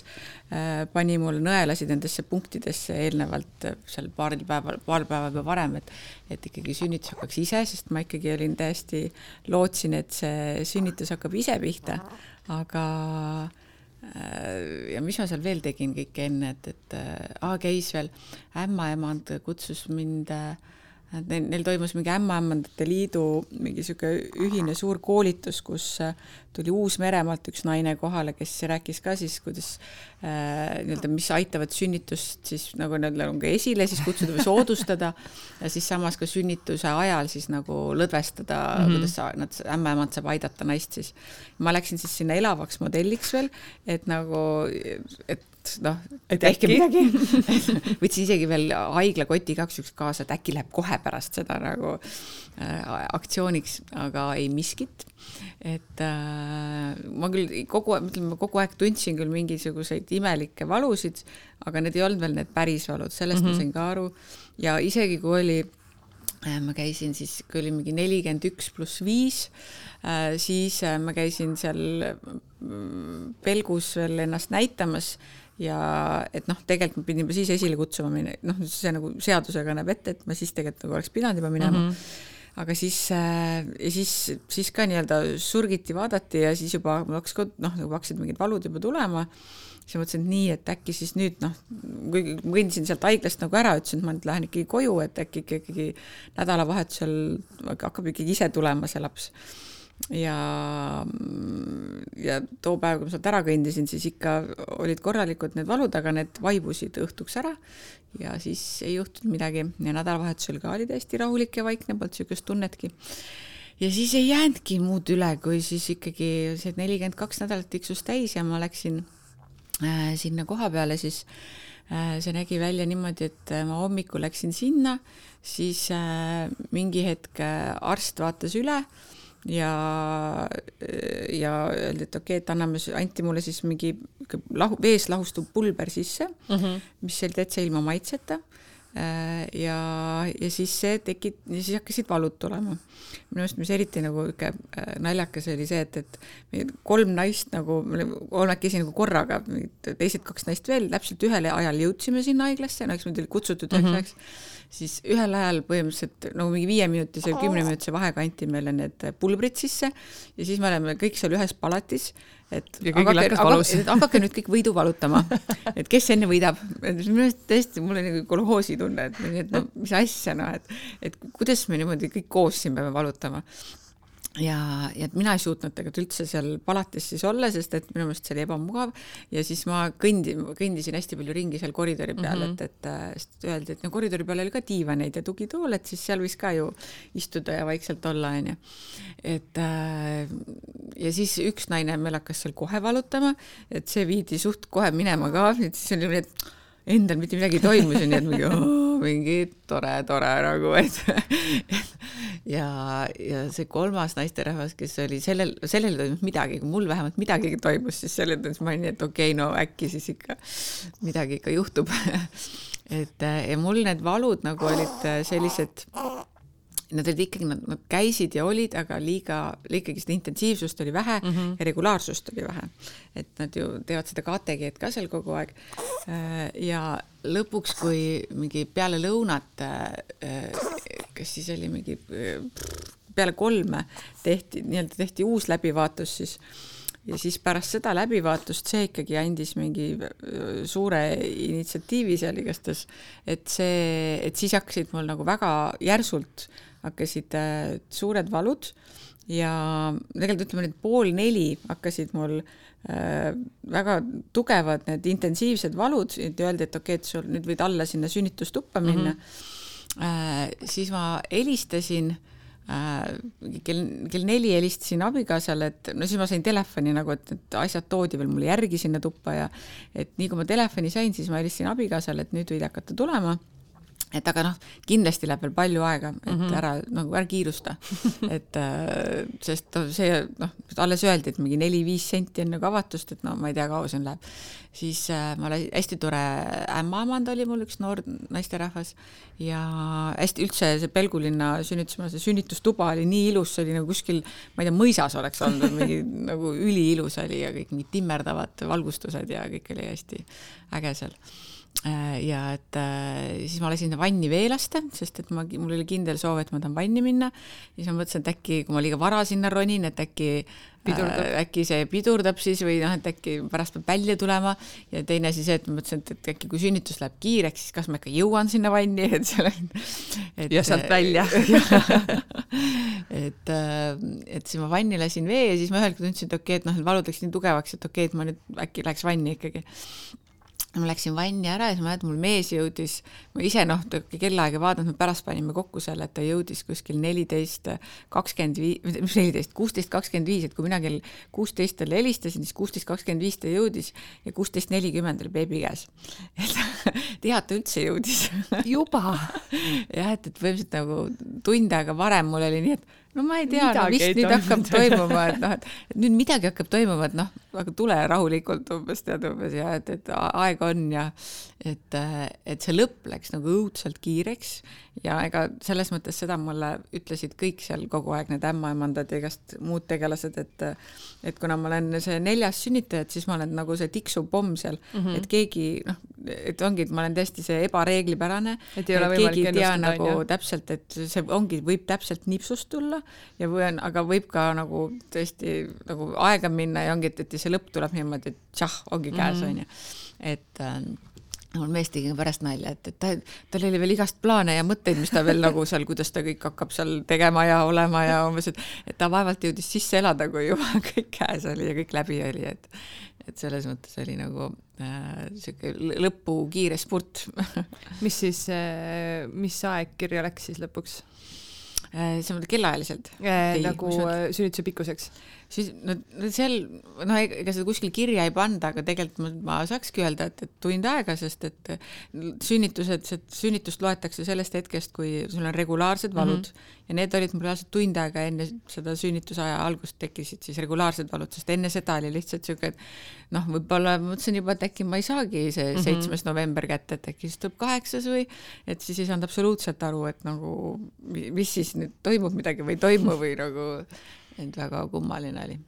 äh, pani mul nõelasid nendesse punktidesse eelnevalt seal paaril päeval, paar päeva juba varem, et et ikkagi sünnitus hakkaks ise, sest ma ikkagi olin täiesti, lootsin, et see sünnitus hakkab ise pihta, aga ja mis ma seal veel tegin kõike enne, et, et äh, käis veel. Ämmaemand kutsus mind äh, Neil, neil toimus mingi ämmaemandate liidu mingi sihuke ühine suur koolitus, kus äh, tuli Uus-Meremaalt üks naine kohale, kes rääkis ka siis, kuidas äh, nii-öelda, mis aitavad sünnitust siis nagu nii-öelda nagu esile siis kutsuda või soodustada ja siis samas ka sünnituse ajal siis nagu lõdvestada mm, -hmm. kuidas sa, nad, ämmaemand saab aidata naist siis. ma läksin siis sinna elavaks modelliks veel, et nagu, et et noh, et äkki midagi võtsin isegi veel haiglakoti igaks juhuks kaasa, et äkki läheb kohe pärast seda nagu äh, aktsiooniks, aga ei miskit. et äh, ma küll kogu ütleme kogu aeg tundsin küll mingisuguseid imelikke valusid, aga need ei olnud veel need päris valud, sellest mm -hmm. ma mhm. sain ka aru. ja isegi kui oli äh, ma käisin siis, kui oli mingi nelikümmend üks pluss viis, äh, siis äh, ma käisin seal mm, pelgus veel ennast näitamas ja et noh, tegelikult pidin juba siis esile kutsuma, noh, see nagu seadusega näeb ette, et ma siis tegelikult nagu oleks pidanud juba minema. Mm. -hmm aga siis äh,, siis, siis ka nii-öelda surgiti, vaadati ja siis juba mul hakkas ka noh, nagu hakkasid mingid valud juba tulema, siis mõtlesin, et nii, et äkki siis nüüd noh, ma kõndisin sealt haiglast nagu ära, ütlesin, et ma nüüd lähen ikkagi koju, et äkki ikkagi nädalavahetusel hakkab ikkagi ise tulema see laps ja, ja too päev, kui ma sealt ära kõndisin, siis ikka olid korralikud need valud, aga need vaibusid õhtuks ära ja siis ei juhtunud midagi ja nädalavahetusel ka oli täiesti rahulik ja vaikne, polnud niisugust tunnetki. ja siis ei jäänudki muud üle, kui siis ikkagi see nelikümmend kaks nädalat tiksus täis ja ma läksin äh, sinna koha peale, siis äh, see nägi välja niimoodi, et ma hommikul läksin sinna, siis äh, mingi hetk äh, arst vaatas üle äh, ja, ja öeldi, et okei okay,, et anname, anti mulle siis mingi lahu, vees lahustuv pulber sisse mm, -hmm. mis oli täitsa ilma maitseta. Äh, ja, ja siis see tekit-, ja siis hakkasid valud tulema. minu arust, mis eriti nagu ikka äh, naljakas oli see, et, et kolm naist nagu, kolmekesi nagu korraga, teised kaks naist veel, täpselt ühel ajal jõudsime sinna haiglasse, no eks meid oli kutsutud üheks mm -hmm. ajaks siis ühel ajal põhimõtteliselt nagu mingi viieminutise või kümneminutise vahega anti meile need pulbrid sisse ja siis me oleme kõik seal ühes palatis, et hakake, hakake, nüüd kõik võidu valutama, et kes enne võidab. minu meelest tõesti, mul oli nagu kolhoosi tunne, et, et no mis asja noh, et, et kuidas me niimoodi kõik koos siin peame valutama ja, ja mina ei suutnud tegelikult üldse seal palatis siis olla, sest et minu meelest see oli ebamugav ja siis ma kõndi, kõndisin hästi palju ringi seal koridori peal mm, -hmm. et, et äh, sest öeldi, et no koridori peal oli ka diivaneid ja tugitool, et siis seal võis ka ju istuda ja vaikselt olla, onju. et äh, ja siis üks naine meil hakkas seal kohe valutama, et see viidi suht kohe minema ka, et siis oli nii, et endal mitte midagi ei toimu, nii et mingi mingi tore, tore nagu, et ja, ja see kolmas naisterahvas, kes oli sellel, sellel ei toimunud midagi, kui mul vähemalt midagi toimus, siis selles mõttes ma olin et okei okay,, no äkki siis ikka midagi ikka juhtub. Et ja mul need valud nagu olid sellised nad olid ikkagi, nad, nad käisid ja olid, aga liiga, ikkagi seda intensiivsust oli vähe mm -hmm. ja regulaarsust oli vähe. et nad ju teevad seda KTG-d ka seal kogu aeg. Äh, ja lõpuks, kui mingi peale lõunat, äh, kas siis oli mingi peale kolme tehti, nii-öelda tehti uus läbivaatus, siis ja siis pärast seda läbivaatust see ikkagi andis mingi suure initsiatiivi seal igastahes, et see, et siis hakkasid mul nagu väga järsult hakkasid suured valud ja tegelikult ütleme, et pool neli hakkasid mul äh, väga tugevad need intensiivsed valud, et öeldi, et okei okay,, et sul nüüd võid alla sinna sünnitustuppa minna mm. -hmm. äh, siis ma helistasin äh, kell, kell neli helistasin abikaasale, et no siis ma sain telefoni nagu, et need asjad toodi veel mulle järgi sinna tuppa ja et nii kui ma telefoni sain, siis ma helistasin abikaasale, et nüüd võid hakata tulema et aga noh, kindlasti läheb veel palju aega, et mm -hmm. ära nagu ära kiirusta et äh, sest see noh, alles öeldi, et mingi neli-viis senti enne kavatust, et no ma ei tea, kaua see läheb. siis äh, ma olen hästi tore ämmaemand oli mul üks noor naisterahvas ja hästi üldse see Pelgulinna sünnitusmaja, see sünnitustuba oli nii ilus, see oli nagu kuskil, ma ei tea, mõisas oleks olnud mingi nagu üliilus oli ja kõik mingid timmerdavad valgustused ja kõik oli hästi äge seal ja et äh, siis ma lasin vanni vee lasta, sest et ma, mul oli kindel soov, et ma tahan vanni minna. siis ma mõtlesin, et äkki, kui ma liiga vara sinna ronin, et äkki pidurdab. Äh, äkki see pidurdab siis või noh, et äkki pärast peab välja tulema. ja teine asi see, et ma mõtlesin, et, et äkki kui sünnitus läheb kiireks, siis kas ma ikka jõuan sinna vanni, et seal on. ja sealt välja et, et siis ma vanni lasin vee ja siis ma ühel hetkel tundsin, et okei okay,, et noh, valud läks nii tugevaks, et okei okay,, et ma nüüd äkki läheks vanni ikkagi ma läksin vanni ära ja siis ma mäletan, mul mees jõudis, ma ise noh, kellaaega vaadanud, me pärast panime kokku selle, et ta jõudis kuskil neliteist kakskümmend viis, mis neliteist, kuusteist kakskümmend viis, et kui mina kell kuusteist talle helistasin, siis kuusteist kakskümmend viis ta jõudis ja kuusteist nelikümmend oli beebi käes. et hea, et ta üldse jõudis. juba jah, et, et põhimõtteliselt nagu tund aega varem mul oli nii, et no ma ei tea, no mis nüüd hakkab toimuma, et noh, et nüüd midagi hakkab toimuma, et noh, aga tule rahulikult umbes tead umbes ja et, et aega on ja et, et see lõpp läks nagu õudselt kiireks ja ega selles mõttes seda mulle ütlesid kõik seal kogu aeg need ämmaemandad ja igast muud tegelased, et et kuna ma olen see neljas sünnitaja, et siis ma olen nagu see tiksuv pomm seal mm, -hmm. et keegi noh, et ongi, et ma olen tõesti see ebareeglipärane, et, et keegi ei tea nagu ja. täpselt, et see ongi, võib täpselt nipsust tulla ja või on, aga võib ka nagu tõesti nagu aega minna ja ongi, et, et see lõpp tuleb niimoodi, et tšah, ongi käes, mhm. onju. et äh, mul mees tegi pärast nalja, et, et ta, tal oli veel igast plaane ja mõtteid, mis ta veel nagu seal, kuidas ta kõik hakkab seal tegema ja olema ja umbes, et, et ta vaevalt jõudis sisse elada, kui juba kõik käes oli ja kõik läbi oli, et, et selles mõttes oli nagu äh, sihuke lõpu kiire spurt mis siis äh,, mis aeg kirja läks siis lõpuks? Äh, see on kellaajaliselt äh,. nagu sünnituse pikkuseks siis no seal noh, ega seda kuskil kirja ei panda, aga tegelikult ma, ma saakski öelda, et, et tund aega, sest et sünnitused, sünnitust loetakse sellest hetkest, kui sul on regulaarsed valud mm -hmm. ja need olid mul reaalselt tund aega enne seda sünnitusaja algust tekkisid siis regulaarsed valud, sest enne seda oli lihtsalt siuke, et noh, võib-olla mõtlesin juba, et äkki ma ei saagi see mhm. seitsmes mm -hmm. november kätte, et äkki siis tuleb kaheksas või et siis ei saanud absoluutselt aru, et nagu mis siis nüüd toimub midagi või ei toimu või nagu et väga kummaline oli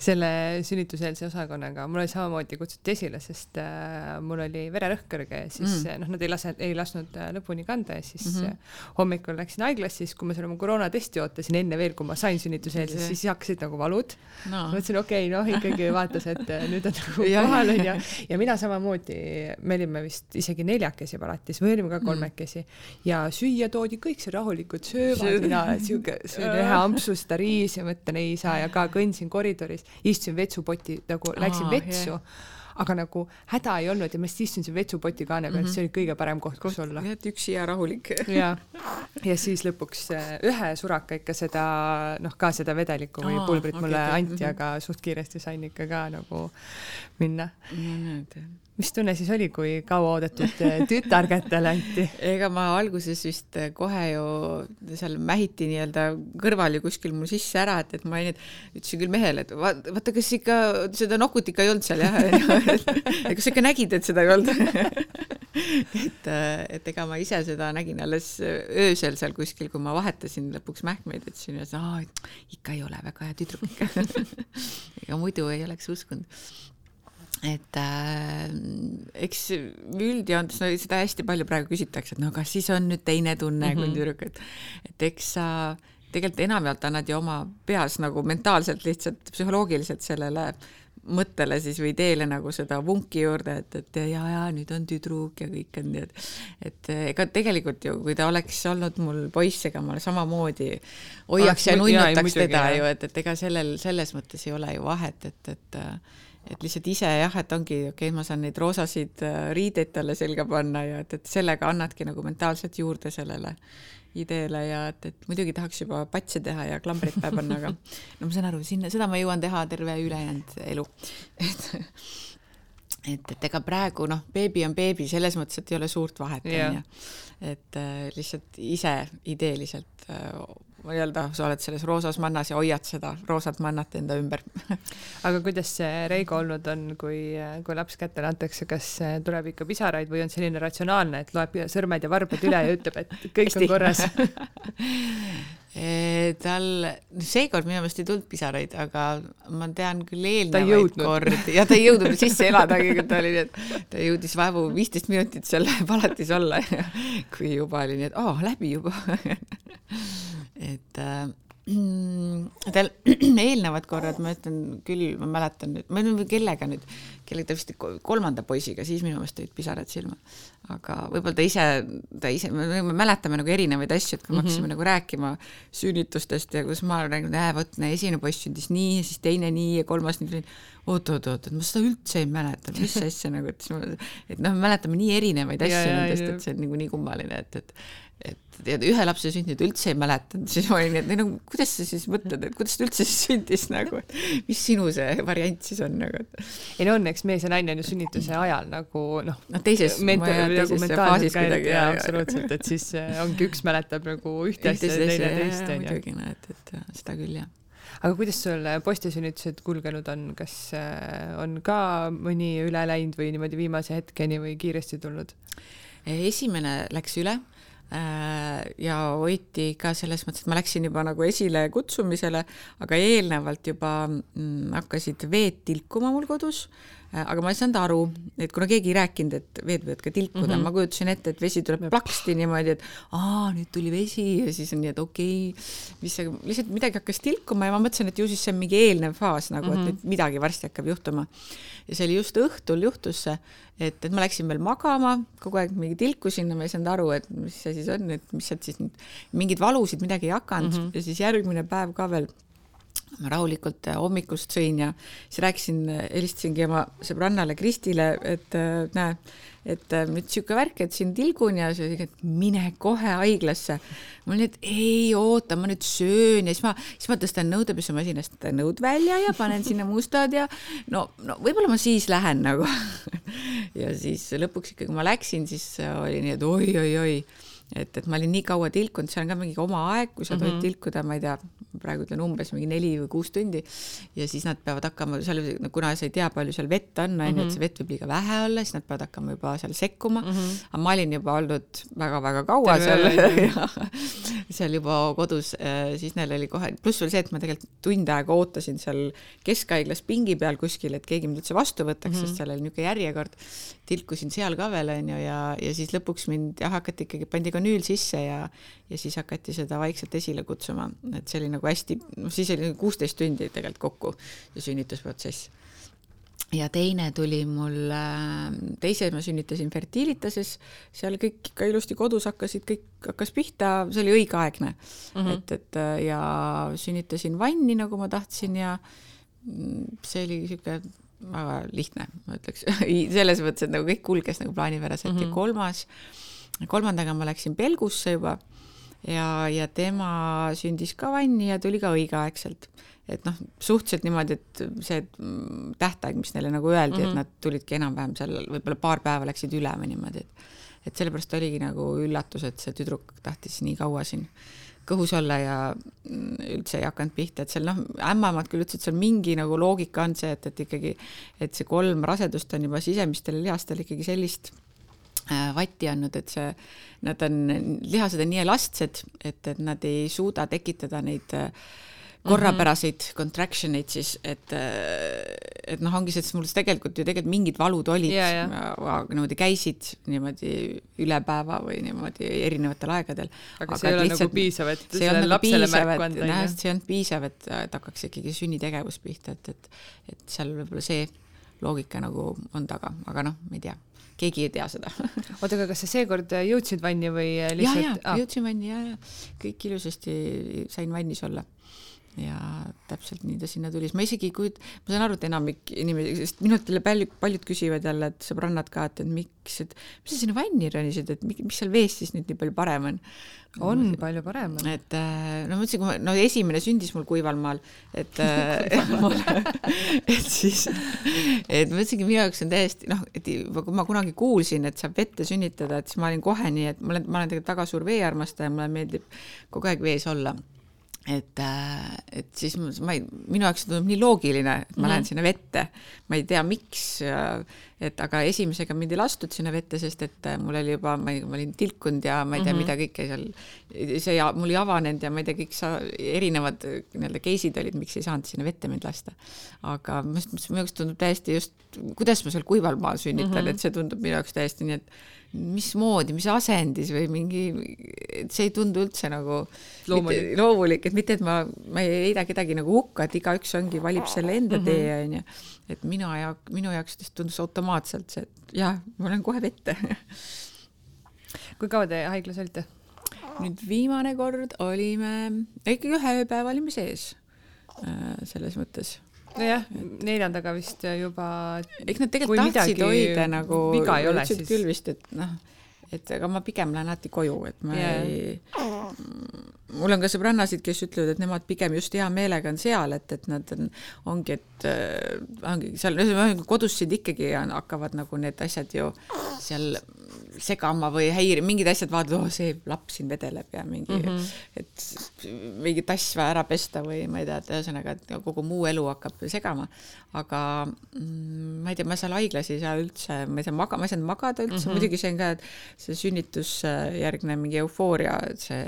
selle sünnituseelse osakonnaga, mul oli samamoodi kutsuti esile, sest äh, mul oli vererõhk kõrge ja siis mm. noh, nad ei lase, ei lasknud äh, lõpuni kanda ja siis mm -hmm. hommikul läksin haiglasse, siis kui ma seal oma koroonatesti ootasin enne veel, kui ma sain sünnituseelses, siis hakkasid nagu valud. No.. mõtlesin, okei okay,, noh ikkagi vaatas, et äh, nüüd on nagu kohal onju ja mina samamoodi, me olime vist isegi neljakesi palatis või olime ka mm. kolmekesi. Ja süüa toodi kõik seal rahulikult söövad, mina siuke, söön ühe ampsust riis ja mõtlen ei saa. Ja ka kõndsin koridoris koridoris, istusin vetsupoti nagu läksin Aa, vetsu yeah aga nagu häda ei olnud ja ma lihtsalt istusin vetsupoti kaane peal mm, -hmm. see oli kõige parem koht, kus olla. jah, et üksi ja rahulik. ja, ja siis lõpuks äh, ühe suraka ikka seda noh, ka seda vedelikku või pulbrit okay, mulle okay. anti mm, -hmm. aga suht kiiresti sain ikka ka nagu minna no,. näed mis tunne siis oli, kui kauaoodatud äh, tütar kätte anti? ega ma alguses vist äh, kohe ju seal mähiti nii-öelda kõrval ju kuskil mul sisse ära, et, et ma ei, ütlesin küll mehele, et vaata, vaata, kas ikka seda nokut ikka ei olnud seal jah kas sa ikka nägid, et seda ei olnud? Et, äh, et ega ma ise seda nägin alles öösel seal kuskil, kui ma vahetasin lõpuks mähkmeid, ütlesin, et aa, ikka ei ole väga hea tüdruk ikka. Ega muidu ei oleks uskunud et äh, eks üldjoontes no, seda hästi palju praegu küsitakse, et no kas siis on nüüd teine tunne mm -hmm. kui mhm. tüdruk, et et eks sa tegelikult enamjaolt annad ju oma peas nagu mentaalselt lihtsalt psühholoogiliselt sellele mõttele siis või ideele nagu seda vunki juurde, et, et ja, ja nüüd on tüdruk ja kõik on nii, et et ega tegelikult ju, kui ta oleks olnud mul poiss, ega ma samamoodi hoiaks ja nunnutaks teda ju, et, et ega sellel, selles mõttes ei ole ju vahet, et, et et lihtsalt ise jah, et ongi okei okay,, ma saan neid roosasid äh, riideid talle selga panna ja et, et sellega annadki nagu mentaalselt juurde sellele ideele ja et, et muidugi tahaks juba patse teha ja klambrit pähe panna, aga no ma saan aru, sinna, seda ma jõuan teha terve ülejäänud elu. et, et, et ega praegu noh, beebi on beebi selles mõttes, et ei ole suurt vahet, onju. et äh, lihtsalt ise ideeliselt äh, nii-öelda sa oled selles roosas mannas ja hoiad seda roosat mannat enda ümber. Aga kuidas see Reigo olnud on, kui, kui laps kätte antakse, kas tuleb ikka pisaraid või on selline ratsionaalne, et loeb sõrmed ja varbad üle ja ütleb, et kõik on korras tal seekord minu meelest ei tulnud pisaraid, aga ma tean küll eelnevaid kordi. Ja ta ei jõudnud sisse eladagi, ta oli nii, et ta jõudis vaevu viisteist minutit seal palatis olla kui juba oli nii, et aa, läbi juba. Et äh, tal eelnevad korrad, ma ütlen küll, ma mäletan nüüd, ma ei tea kellega nüüd, kellega ta vist kolmanda poisiga, siis minu meelest tulid pisarad silma. aga võib-olla ta ise, ta ise, me mäletame nagu erinevaid asju, et kui me mm -hmm. hakkasime nagu rääkima sünnitustest ja kus ma räägin, näe vot, esimene poiss sündis nii ja siis teine nii ja kolmas nii, oot-oot-oot, et ma seda üldse ei mäleta, mis asja nagu, et siis ma, et noh, me mäletame nii erinevaid asju ja, nendest, et see on nagu nii kummaline, et, et et tead, ühe lapse sündit üldse ei mäletanud, siis ma olin, et no kuidas sa siis mõtled, et kuidas ta üldse siis sündis nagu, et mis sinu see variant siis on nagu? ei no õnneks mees ja naine on ju sünnituse ajal nagu noh no, teises, nagu absoluutselt, et siis äh, ongi üks mäletab nagu ühte asja ja teine teist onju. muidugi, no et, et seda küll jah aga kuidas sul postisünnitused kulgenud on, kas äh, on ka mõni üle läinud või niimoodi viimase hetkeni või kiiresti tulnud? esimene läks üle Äh, ja hoiti ka selles mõttes, et ma läksin juba nagu esilekutsumisele, aga eelnevalt juba mm, hakkasid veed tilkuma mul kodus. Äh, aga ma ei saanud aru, et kuna keegi ei rääkinud, et veed võivad ka tilkuda mm, -hmm. ma kujutasin ette, et vesi tuleb plaksti niimoodi, et aa, nüüd tuli vesi ja siis on nii, et okei okay,, mis see, lihtsalt midagi hakkas tilkuma ja ma mõtlesin, et ju siis see on mingi eelnev faas nagu mm, -hmm. et, mhm. midagi varsti hakkab juhtuma. ja see oli just õhtul juhtus see, et, et ma läksin veel magama, kogu aeg mingi tilkusin ja ma ei saanud aru, et mis see siis on, et mis sealt siis nüüd, mingeid valusid, midagi ei hakanud mm -hmm. ja siis järgmine päev ka veel ma rahulikult äh, hommikust sõin ja siis rääkisin, äh, helistasingi oma sõbrannale Kristile, et äh, näe, et nüüd niisugune värk, et siin tilgun ja siis oli, et mine kohe haiglasse. mul oli, et ei oota, ma nüüd söön ja siis ma, siis ma tõstan nõudepesumasinast nõud välja ja panen sinna mustad ja no, no võib-olla ma siis lähen nagu ja siis lõpuks ikka, kui ma läksin, siis oli nii, et oi-oi-oi et, et ma olin nii kaua tilkunud, seal on ka mingi oma aeg, kui sa tohid mm -hmm. tilkuda, ma ei tea, praegu ütlen umbes mingi neli või kuus tundi ja siis nad peavad hakkama seal, kuna sa ei tea, palju seal vett on, on ju, et mhm. see vett võib liiga vähe olla, siis nad peavad hakkama juba seal sekkuma mm. -hmm. aga ma olin juba olnud väga-väga kaua Terve, seal seal juba kodus, äh, siis neil oli kohe, pluss veel see, et ma tegelikult tund aega ootasin seal keskhaiglas pingi peal kuskil, et keegi mind üldse vastu võtaks mm, -hmm. sest seal oli niisugune järjekord, tilkusin seal ka veel, on ju, ja, ja siis lõpuks mind jah, hakati ikkagi, pandi kanüül sisse ja ja siis hakati seda vaikselt esile kutsuma, et oli nagu hästi, noh, siis oli kuusteist tundi tegelikult kokku see sünnitusprotsess. ja teine tuli mul, äh, teise ma sünnitasin fertiilitases, seal kõik ikka ilusti kodus hakkasid, kõik hakkas pihta, see oli õigeaegne mm. -hmm. et, et äh, ja sünnitasin vanni, nagu ma tahtsin ja see oli niisugune väga lihtne, ma ütleks selles mõttes, et nagu kõik kulges nagu plaanipäraselt mm -hmm. ja mhm. kolmas, kolmandaga ma läksin Belgusse juba ja, ja tema sündis ka vanni ja tuli ka õigeaegselt. et noh, suhteliselt niimoodi, et see tähtaeg, mis neile nagu öeldi mm, -hmm. et mhm. nad tulidki enam-vähem seal, võib-olla paar päeva läksid üle või niimoodi, et et sellepärast oligi nagu üllatus, et see tüdruk tahtis nii kaua siin kõhus olla ja üldse ei hakanud pihta, et seal noh, ämmamad küll ütlesid, seal mingi nagu loogika on see, et, et ikkagi, et see kolm rasedust on juba sisemistel lihastel ikkagi sellist vatti andnud, et see, nad on, lihased on nii elastsed, et, et nad ei suuda tekitada neid äh, korrapäraseid contraction eid siis, et, et noh, ongi see, et mul tegelikult ju tegelikult mingid valud olid Ja, ja. niimoodi käisid niimoodi üle päeva või niimoodi erinevatel aegadel. aga see ei ole nagu piisav, et see sellele nagu lapsele märku anda, jah, see ei olnud piisav, et, et hakkaks ikkagi sünnitegevus pihta, et, et, et seal võib-olla see loogika nagu on taga, aga noh, ma ei tea, keegi ei tea seda. Oota, aga kas sa seekord jõudsid vanni või ja, ja lihtsalt ah, jõudsin vanni ja, ja kõik ilusasti sain vannis olla. Ja täpselt nii ta sinna tuli, siis ma isegi kujut-, ma saan aru, et enamik inimesi, sest minult jälle paljud, küsivad jälle, et sõbrannad ka, et, et miks, et mis sa sinna vanni ronisid, et mi- mis seal vees siis nüüd nii palju parem on? on palju parem. et äh, no ma mõtlesin, kui ma, no esimene sündis mul kuival maal, et et siis, et ma mõtlesingi, minu jaoks on täiesti noh, et kui ma kunagi kuulsin, et saab vette sünnitada, et siis ma olin kohe nii, et ma olen, ma olen tegelikult väga suur veearmastaja, mulle meeldib kogu aeg vees olla et, et siis ma, ei, minu jaoks tundub nii loogiline, et ma mm lähen sinna vette, ma ei tea, miks, et aga esimesega mind ei lastud sinna vette, sest et mul oli juba, ma, olin tilkunud ja ma ei tea mm, -hmm. mida kõike seal, see ja mul ei avanenud ja ma ei tea, kõik sa, erinevad nii-öelda case'id olid, miks ei saanud sinna vette mind lasta. aga minu jaoks tundub täiesti just, kuidas ma seal kuival maal sünnitan mm, -hmm. et see tundub minu jaoks täiesti nii, et mismoodi, mis asendis või mingi, et see ei tundu üldse nagu Loomulik. loomulik, et mitte, et ma, ma ei heida kedagi nagu hukka, et igaüks ongi, valib selle enda mm -hmm. tee, onju. et mina ja minu jaoks tundus automaatselt see, et jah, ma lähen kohe vette. kui kaua te haiglas olite? nüüd viimane kord olime, ikkagi ühe ööpäeva olime sees. selles mõttes. Nojah, neljandaga vist juba eks nad tegelikult tahtsid hoida nagu, viga ei ole, siis- küll vist, et noh, et aga ma pigem lähen alati koju, et ma Jaa. ei mul on ka sõbrannasid, kes ütlevad, et nemad pigem just hea meelega on seal, et, et nad on, ongi, et äh, ongi seal ühesõnaga kodus sind ikkagi on, hakkavad nagu need asjad ju seal segama või häirima, mingid asjad vaatavad, oh see laps siin vedeleb ja mingi mm, -hmm. et mingi tass vaja ära pesta või ma ei tea, et ühesõnaga, et kogu muu elu hakkab segama. aga mm, ma ei tea, ma seal haiglas ei saa üldse, ma ei saa magama, ma ei saanud magada üldse mm, -hmm. muidugi see on ka, et see sünnitusjärgne mingi eufooria, et see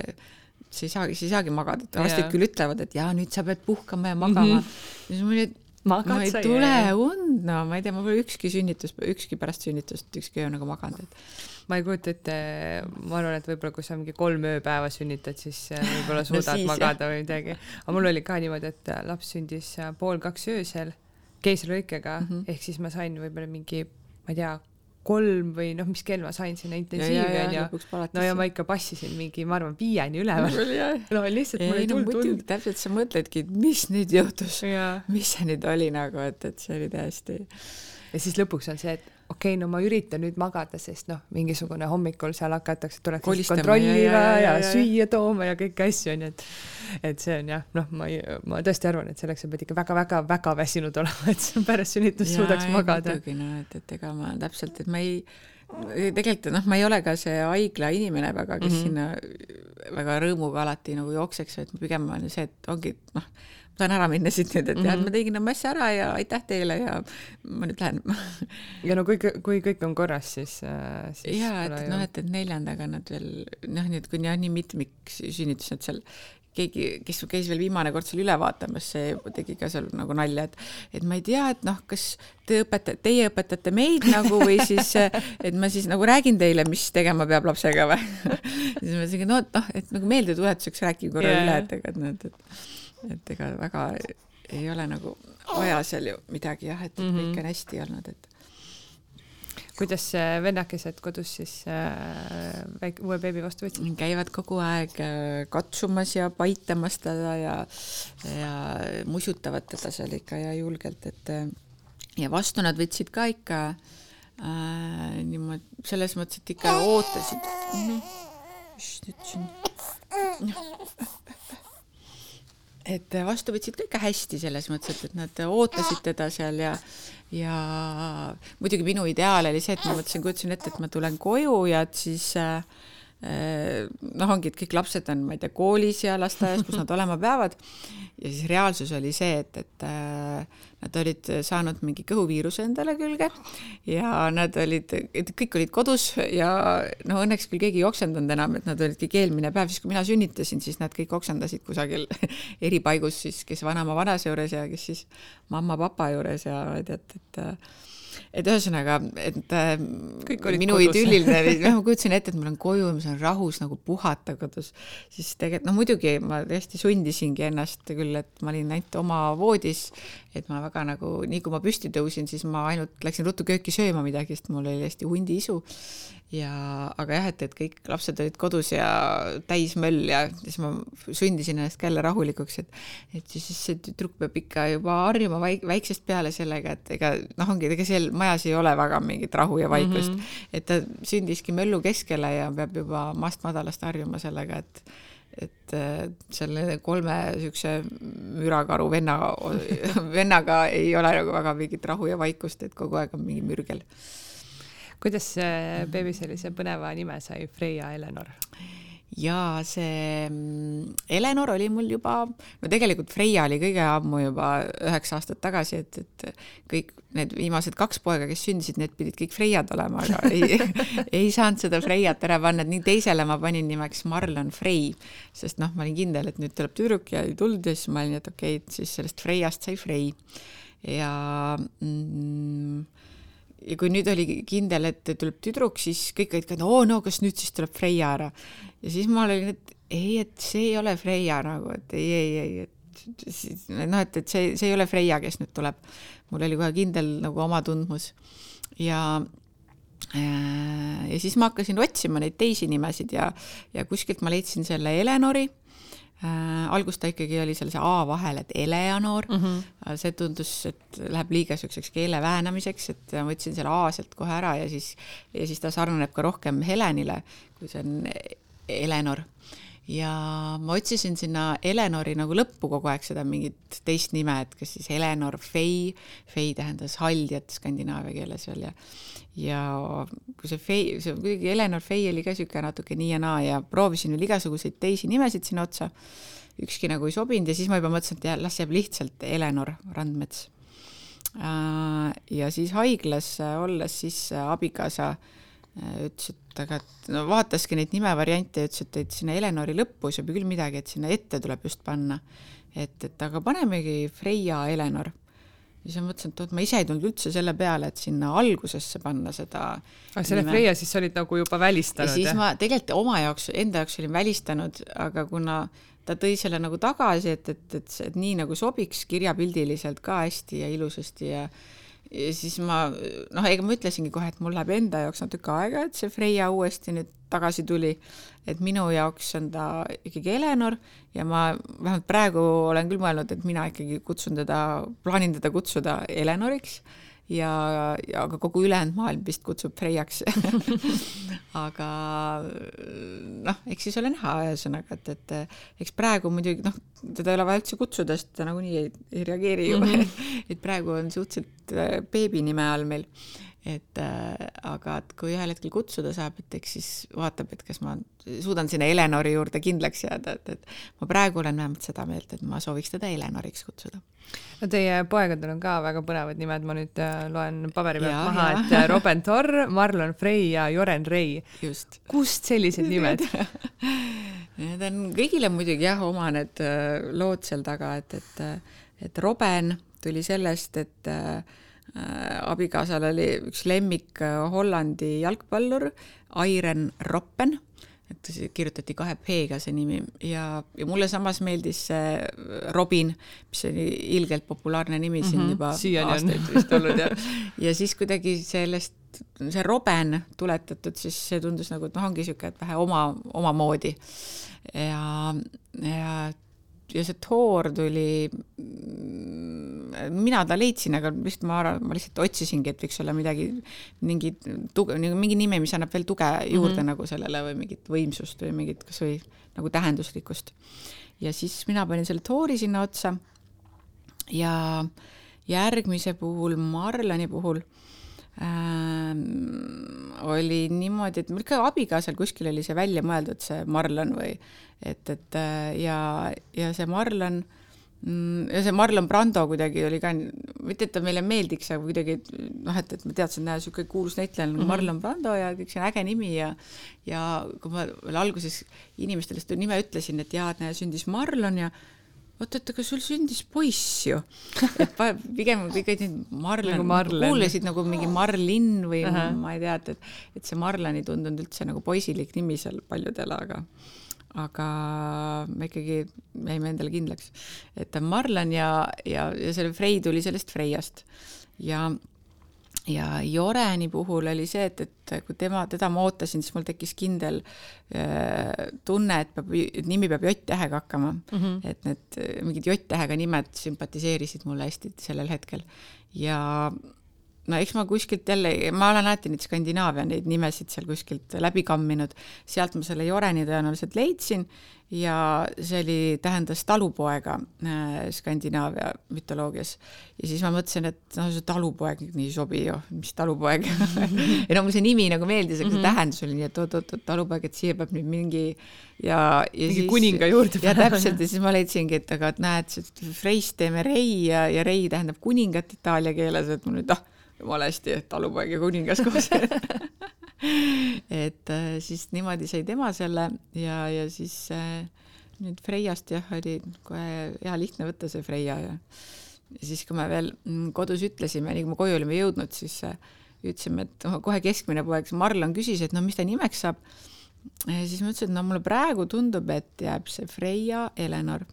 sa ei saagi, sa ei saagi magada, et arstid Jaa. küll ütlevad, et jaa, nüüd sa pead puhkama ja magama mm. -hmm. siis mul oli, Magad ma ei sa ja- tule und, no ma ei tea, ma pole ükski sünnitus, ükski pärast sünnitust ükski öö nagu maganud, et ma ei kujuta ette, ma arvan, et võib-olla kui sa mingi kolm ööpäeva sünnitad, siis äh, võib-olla suudad siis, no magada või midagi. aga mul oli ka niimoodi, et äh, laps sündis äh, pool kaks öösel keisrilõikega mm. -hmm. ehk siis ma sain võib-olla mingi, ma ei tea, kolm või noh, mis kell ma sain sinna intensiivi onju. no ja ma ikka passisin mingi, ma arvan, viieni üleval. no lihtsalt mul ei no tulnud muidugi tund. täpselt sa mõtledki, et mis nüüd juhtus, mis see nüüd oli nagu, et, et see oli täiesti ja siis lõpuks on see, et okei okay,, no ma üritan nüüd magada, sest noh, mingisugune hommikul seal hakatakse, tuleks kontrollima ja, ja, ja, ja, süüa tooma ja kõiki asju onju, et et see on jah, noh, ma ei, ma tõesti arvan, et selleks sa pead ikka väga-väga-väga väsinud olema, et sa pärast sünnitust suudaks ei, magada. muidugi noh, et, et ega ma täpselt, et ma ei tegelikult noh, ma ei ole ka see haigla inimene väga, kes mm -hmm. sinna väga rõõmuga alati nagu jookseks, et pigem on see, et ongi noh, saan ära minna siit nüüd, et mm -hmm. jah, ma tegin oma asja ära ja aitäh teile ja ma nüüd lähen. ja no kui, kui kõik on korras, siis, äh, siis ja et noh, et, et neljandaga nad veel noh, et kui jah, nii mitmik sünnitus, et seal keegi, kes käis veel viimane kord seal üle vaatamas, see tegi ka seal nagu nalja, et et ma ei tea, et noh, kas te õpetate, teie õpetate meid nagu või siis, et ma siis nagu räägin teile, mis tegema peab lapsega või. siis ma mõtlesin, no et noh, et nagu meeldetuletuseks rääkige korra Jaa. üle, et ega need, et et ega väga ei ole nagu vaja seal ju midagi jah, et, et Mhm. kõik on hästi olnud, et kuidas vennakesed kodus siis äh, väike uue beebi vastu võtsid? käivad kogu aeg äh, katsumas ja paitamas teda ja, ja musutavad teda seal ikka ja julgelt, et äh, ja vastu nad võtsid ka ikka äh, niimoodi, selles mõttes, et ikka ootasid mm. -hmm. Et vastu võtsid ka ikka hästi selles mõttes, et nad ootasid teda seal ja ja muidugi minu ideaal oli see, et ma mõtlesin, kujutasin ette, et ma tulen koju ja et siis äh, noh, ongi, et kõik lapsed on, ma ei tea, koolis ja lasteaias, kus nad olema peavad. ja siis reaalsus oli see, et, et nad olid saanud mingi kõhuviiruse endale külge ja nad olid, kõik olid kodus ja no õnneks küll keegi ei oksendanud enam, et nad olid kõik eelmine päev, siis kui mina sünnitasin, siis nad kõik oksendasid kusagil eripaigus siis, kes vanaema-vanase juures ja kes siis mamma-papa juures ja tead, et et ühesõnaga, et äh, minu kodus. idülliline, noh, ma kujutasin ette, et mul on koju, ma saan rahus nagu puhata kodus, siis tegelikult noh, muidugi ma tõesti sundisingi ennast küll, et ma olin ainult oma voodis, et ma väga nagu, nii kui ma püsti tõusin, siis ma ainult läksin ruttu kööki sööma midagi, sest mul oli hästi hundiisu ja aga jah, et, et kõik lapsed olid kodus ja täismöll ja siis ma sundisin ennast jälle rahulikuks, et et siis see tüdruk peab ikka juba harjuma väik-, väiksest peale sellega, et ega noh, ongi, ega seal majas ei ole väga mingit rahu ja vaikust mm, -hmm. et ta sündiski möllu keskele ja peab juba maast madalast harjuma sellega, et et selle kolme niisuguse mürakaru venna, vennaga ei ole nagu väga mingit rahu ja vaikust, et kogu aeg on mingi mürgel kuidas beebi sellise põneva nime sai, Freia Eleanor? Ja see mm, Eleanor oli mul juba, no tegelikult Freia oli kõige ammu juba üheksa aastat tagasi, et, et kõik need viimased kaks poega, kes sündisid, need pidid kõik Freiad olema, aga ei, ei saanud seda Freiat ära panna, et nii teisele ma panin nimeks Marlon Frey, sest noh, ma olin kindel, et nüüd tuleb tüdruk ja ei tulnud ja siis ma olin, et okei okay,, et siis sellest Freiast sai Frey. Ja mm, ja kui nüüd oli kindel, et tuleb tüdruk, siis kõik olid ka, et oo no kas nüüd siis tuleb Freia ära. ja siis ma olin, et ei, et see ei ole Freia nagu, et ei, ei, ei, et siis noh, et, et see, see ei ole Freia, kes nüüd tuleb. mul oli kohe kindel nagu oma tundmus ja äh, ja siis ma hakkasin otsima neid teisi nimesid ja, ja kuskilt ma leidsin selle Eleonori äh,. alguses ta ikkagi oli seal see A vahel, et Eleanor mm, -hmm. see tundus, et läheb liiga siukseks keele väänamiseks, et ma võtsin selle A sealt kohe ära ja siis, ja siis ta sarnaneb ka rohkem Helenile, kui see on Eleanor ja ma otsisin sinna Eleonori nagu lõppu kogu aeg seda mingit teist nime, et kas siis Eleanor Fei, Fei tähendas haljat skandinaavia keeles veel ja ja kui see Fei, see kuidagi Eleanor Fei oli ka niisugune natuke nii ja naa ja proovisin veel igasuguseid teisi nimesid sinna otsa, ükski nagu ei sobinud ja siis ma juba mõtlesin, et jah, las jääb lihtsalt Eleanor Randmets. Äh, ja siis haiglas olles siis abikaasa ütles, et aga no vaataski neid nimevariante ja ütles, et, et sinna Eleonori lõppu ei sobi küll midagi, et sinna ette tuleb just panna. et, et aga panemegi Freia Eleonor. ja siis ma mõtlesin, et oot, ma ise ei tulnud üldse selle peale, et sinna algusesse panna seda aga selle nime. Freia siis olid nagu juba välistanud? ja siis jah? ma tegelikult oma jaoks, enda jaoks olin välistanud, aga kuna ta tõi selle nagu tagasi, et, et, et, et nii nagu sobiks kirjapildiliselt ka hästi ja ilusasti ja ja siis ma noh, ega ma ütlesingi kohe, et mul läheb enda jaoks natuke aega, et see Freia uuesti nüüd tagasi tuli. et minu jaoks on ta ikkagi Eleanor ja ma vähemalt praegu olen küll mõelnud, et mina ikkagi kutsun teda, plaanin teda kutsuda Eleanoriks ja, ja aga kogu ülejäänud maailm vist kutsub Freiaks aga noh, eks siis ole näha, ühesõnaga, et, et eks praegu muidugi noh, teda ei ole vaja üldse kutsuda, sest ta nagunii ei, ei reageeri ju. Mm, -hmm. et praegu on suhteliselt äh, beebi nime all meil et äh, aga et kui ühel hetkel kutsuda saab, et eks siis vaatab, et kas ma suudan sinna Eleonori juurde kindlaks jääda, et, et ma praegu olen vähemalt seda meelt, et ma sooviks teda Eleonoriks kutsuda. no teie poegadel on ka väga põnevad nimed, ma nüüd äh, loen paberi pealt maha, et äh, Robin Torr, Marlon Frey ja Joren Rei. kust sellised nimed Need on kõigile muidugi jah, oma need äh, lood seal taga, et, et, et Robin tuli sellest, et Äh, abikaasal oli üks lemmik äh, Hollandi jalgpallur, Airen Roppen, et kirjutati kahe P-ga see nimi. Ja, ja mulle samas meeldis see Robin, mis oli ilgelt populaarne nimi siin mm -hmm, juba Siiani aastaid on. vist olnud ja, ja siis kuidagi sellest, see Roben tuletatud, siis see tundus nagu, et noh, ongi niisugune, et vähe oma, omamoodi. Ja, ja ja see Thor tuli, mina ta leidsin, aga vist ma arvan, ma lihtsalt otsisingi, et võiks olla midagi, mingi tuge, mingi nimi, mis annab veel tuge juurde mm -hmm. nagu sellele või mingit võimsust või mingit kasvõi nagu tähenduslikkust. ja siis mina panin selle Thori sinna otsa ja järgmise puhul, Marlani puhul ähm, oli niimoodi, et mul ikka abikaasal kuskil oli see välja mõeldud, see Marlon või et, et äh, ja, ja see Marlon mm, ja see Marlon Brando kuidagi oli ka, mitte et ta meile meeldiks, aga kuidagi noh, et, et ma teadsin, näe, niisugune kuulus näitleja nagu mm -hmm. Marlon Brando ja kõik see on äge nimi ja ja kui ma veel alguses inimestele seda nime ütlesin, et jaa, et näe, sündis Marlon ja oot, et aga sul sündis poiss ju. et pigem kõik need Marlen nagu Marlen. kuulasid nagu mingi Marlin või uh -huh. ma ei tea, et, et, et see Marlen ei tundunud üldse nagu poisilik nimi seal paljudele, aga aga me ikkagi jäime endale kindlaks, et ta on Marlen ja, ja, ja selle Frey tuli sellest Freiast ja ja Joreni puhul oli see, et, et kui tema, teda ma ootasin, siis mul tekkis kindel äh, tunne, et peab, et nimi peab J-tähega hakkama mm. -hmm. et need mingid J-tähega nimed sümpatiseerisid mulle hästi sellel hetkel ja no eks ma kuskilt jälle, ma olen alati neid Skandinaavia neid nimesid seal kuskilt läbi kamminud, sealt ma selle Joreni tõenäoliselt leidsin ja see oli, tähendas talupoega äh, Skandinaavia mütoloogias. ja siis ma mõtlesin, et noh, see talupoeg nii ei sobi ju, mis talupoeg ei no mulle see nimi nagu meeldis, aga see mm -hmm. tähendus oli nii, et oot-oot-oot, talupoeg, et siia peab nüüd mingi ja, ja mingi siis, kuninga juurde ja täpselt, ja siis ma leidsingi, et aga et näed, Freist teeme rei ja, ja rei tähendab kuningat itaalia keeles, et mul nüüd ah, jumala hästi, et talupoeg ja kuningas koos et äh, siis niimoodi sai tema selle ja, ja siis äh, nüüd Freiast jah, oli kohe hea lihtne võtta see Freia ja siis, kui me veel mm, kodus ütlesime, nii kui me koju olime jõudnud, siis äh, ütlesime, et kohe keskmine poeg, Marlon küsis, et no mis ta nimeks saab. siis ma ütlesin, et no mulle praegu tundub, et jääb see Freia Eleanor.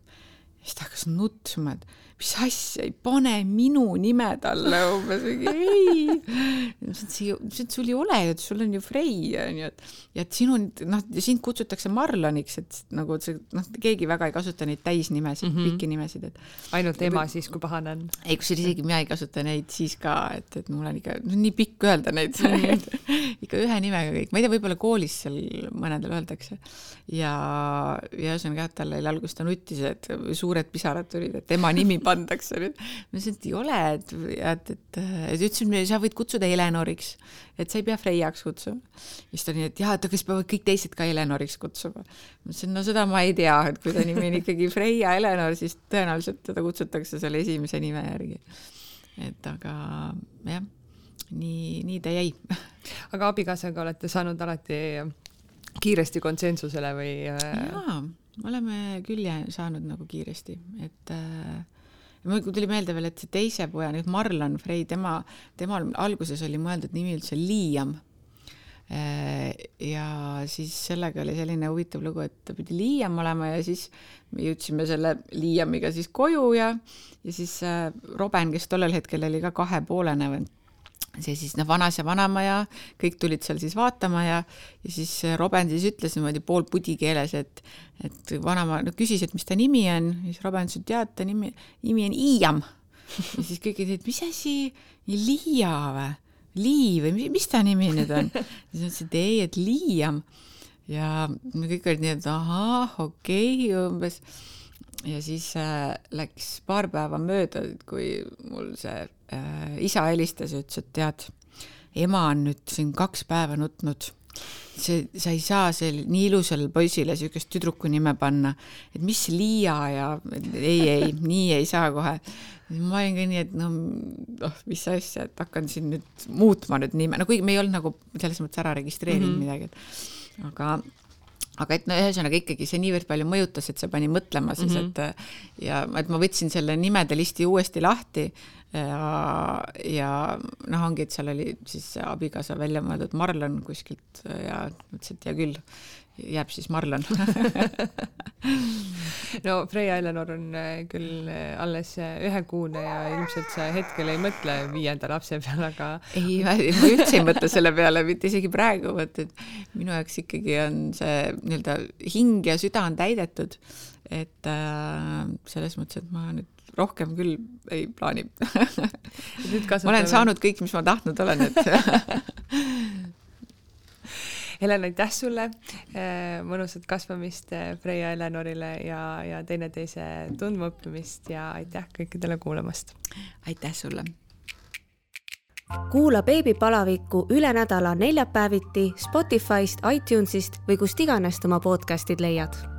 siis ta hakkas nutsuma, et mis asja, ei pane minu nime talle umbes, ei. ma ütlesin, et sul ei ole ju, et sul on ju Frey, onju, et ja et sinu, noh, sind kutsutakse Marloniks, et nagu see, noh, keegi väga ei kasuta neid täisnimesid mm, -hmm. pikki nimesid, et. ainult ema või, siis, kui pahane on. ei, kusjuures isegi mina ei kasuta neid siis ka, et, et mul on ikka no, nii pikk öelda neid mm, -hmm. ikka ühe nimega kõik, ma ei tea, võib-olla koolis seal mõnedel öeldakse. ja, ja ühesõnaga jah, tal oli alguses ta nuttis, et suured pisarad tulid, et ema nimi pandakse nüüd. ma ütlesin, et ei ole, et, et, et, et ütlesin, sa võid kutsuda Helenoriks, et sa ei pea Freiaks kutsuma. siis ta oli, et jaa, et aga siis peavad kõik teised ka Helenoriks kutsuma. ma ütlesin, no seda ma ei tea, et kui ta nimi on ikkagi Freia Helenor, siis tõenäoliselt teda kutsutakse selle esimese nime järgi. et aga jah, nii, nii ta jäi. aga abikaasaga olete saanud alati kiiresti konsensusele või? Äh? jaa oleme küll saanud nagu kiiresti, et äh, mul tuli meelde veel, et see teise poja, nüüd Marlon Frey, tema, temal alguses oli mõeldud nimi üldse Liam. Äh, ja siis sellega oli selline huvitav lugu, et ta pidi Liam olema ja siis me jõudsime selle Liamiga siis koju ja, ja siis äh, Robin, kes tollel hetkel oli ka kahepoolene või see siis noh, vanas ja vanaema ja kõik tulid seal siis vaatama ja, ja siis Robin siis ütles niimoodi poolpudi keeles, et, et vanaema no, küsis, et mis ta nimi on, siis Robin ütles, et tead, ta nimi, nimi on Iiam. ja siis kõik olid, mis asi, Liia või? Lii või mis ta nimi nüüd on? siis ütles, et ei, et Liiam. ja kõik olid nii, et ahah, okei okay, umbes ja siis äh, läks paar päeva mööda, kui mul see äh, isa helistas ja ütles, et tead, ema on nüüd siin kaks päeva nutnud. see, sa ei saa sel nii ilusale poisile niisugust tüdruku nime panna, et mis Liia ja ei, ei, nii ei saa kohe. ma olin ka nii, et no, noh, mis asja, et hakkan siin nüüd muutma nüüd nime, no kuigi me ei olnud nagu selles mõttes ära registreerinud mm -hmm. midagi, et aga aga et no ühesõnaga ikkagi see niivõrd palju mõjutas, et see pani mõtlema siis mm, -hmm. et ja et ma võtsin selle nimede listi uuesti lahti ja, ja noh, ongi, et seal oli siis abikaasa välja mõeldud Marlon kuskilt ja mõtlesin, et hea küll, jääb siis Marlon no Freia Eleanor on äh, küll äh, alles äh, ühekuune ja ilmselt sa hetkel ei mõtle viienda lapse peale, aga ei, ma üldse ei mõtle selle peale, mitte isegi praegu, vot et minu jaoks ikkagi on see nii-öelda hing ja süda on täidetud. et äh, selles mõttes, et ma nüüd rohkem küll ei plaani ma olen saanud kõik, mis ma tahtnud olen, et Helen, aitäh sulle, äh, mõnusat kasvamist äh, Freia Eleonorile ja, ja teineteise tundma õppimist ja aitäh kõikidele kuulamast. aitäh sulle kuula beebipalavikku üle nädala neljapäeviti Spotify'st, iTunes'ist või kust iganes oma podcast'id leiad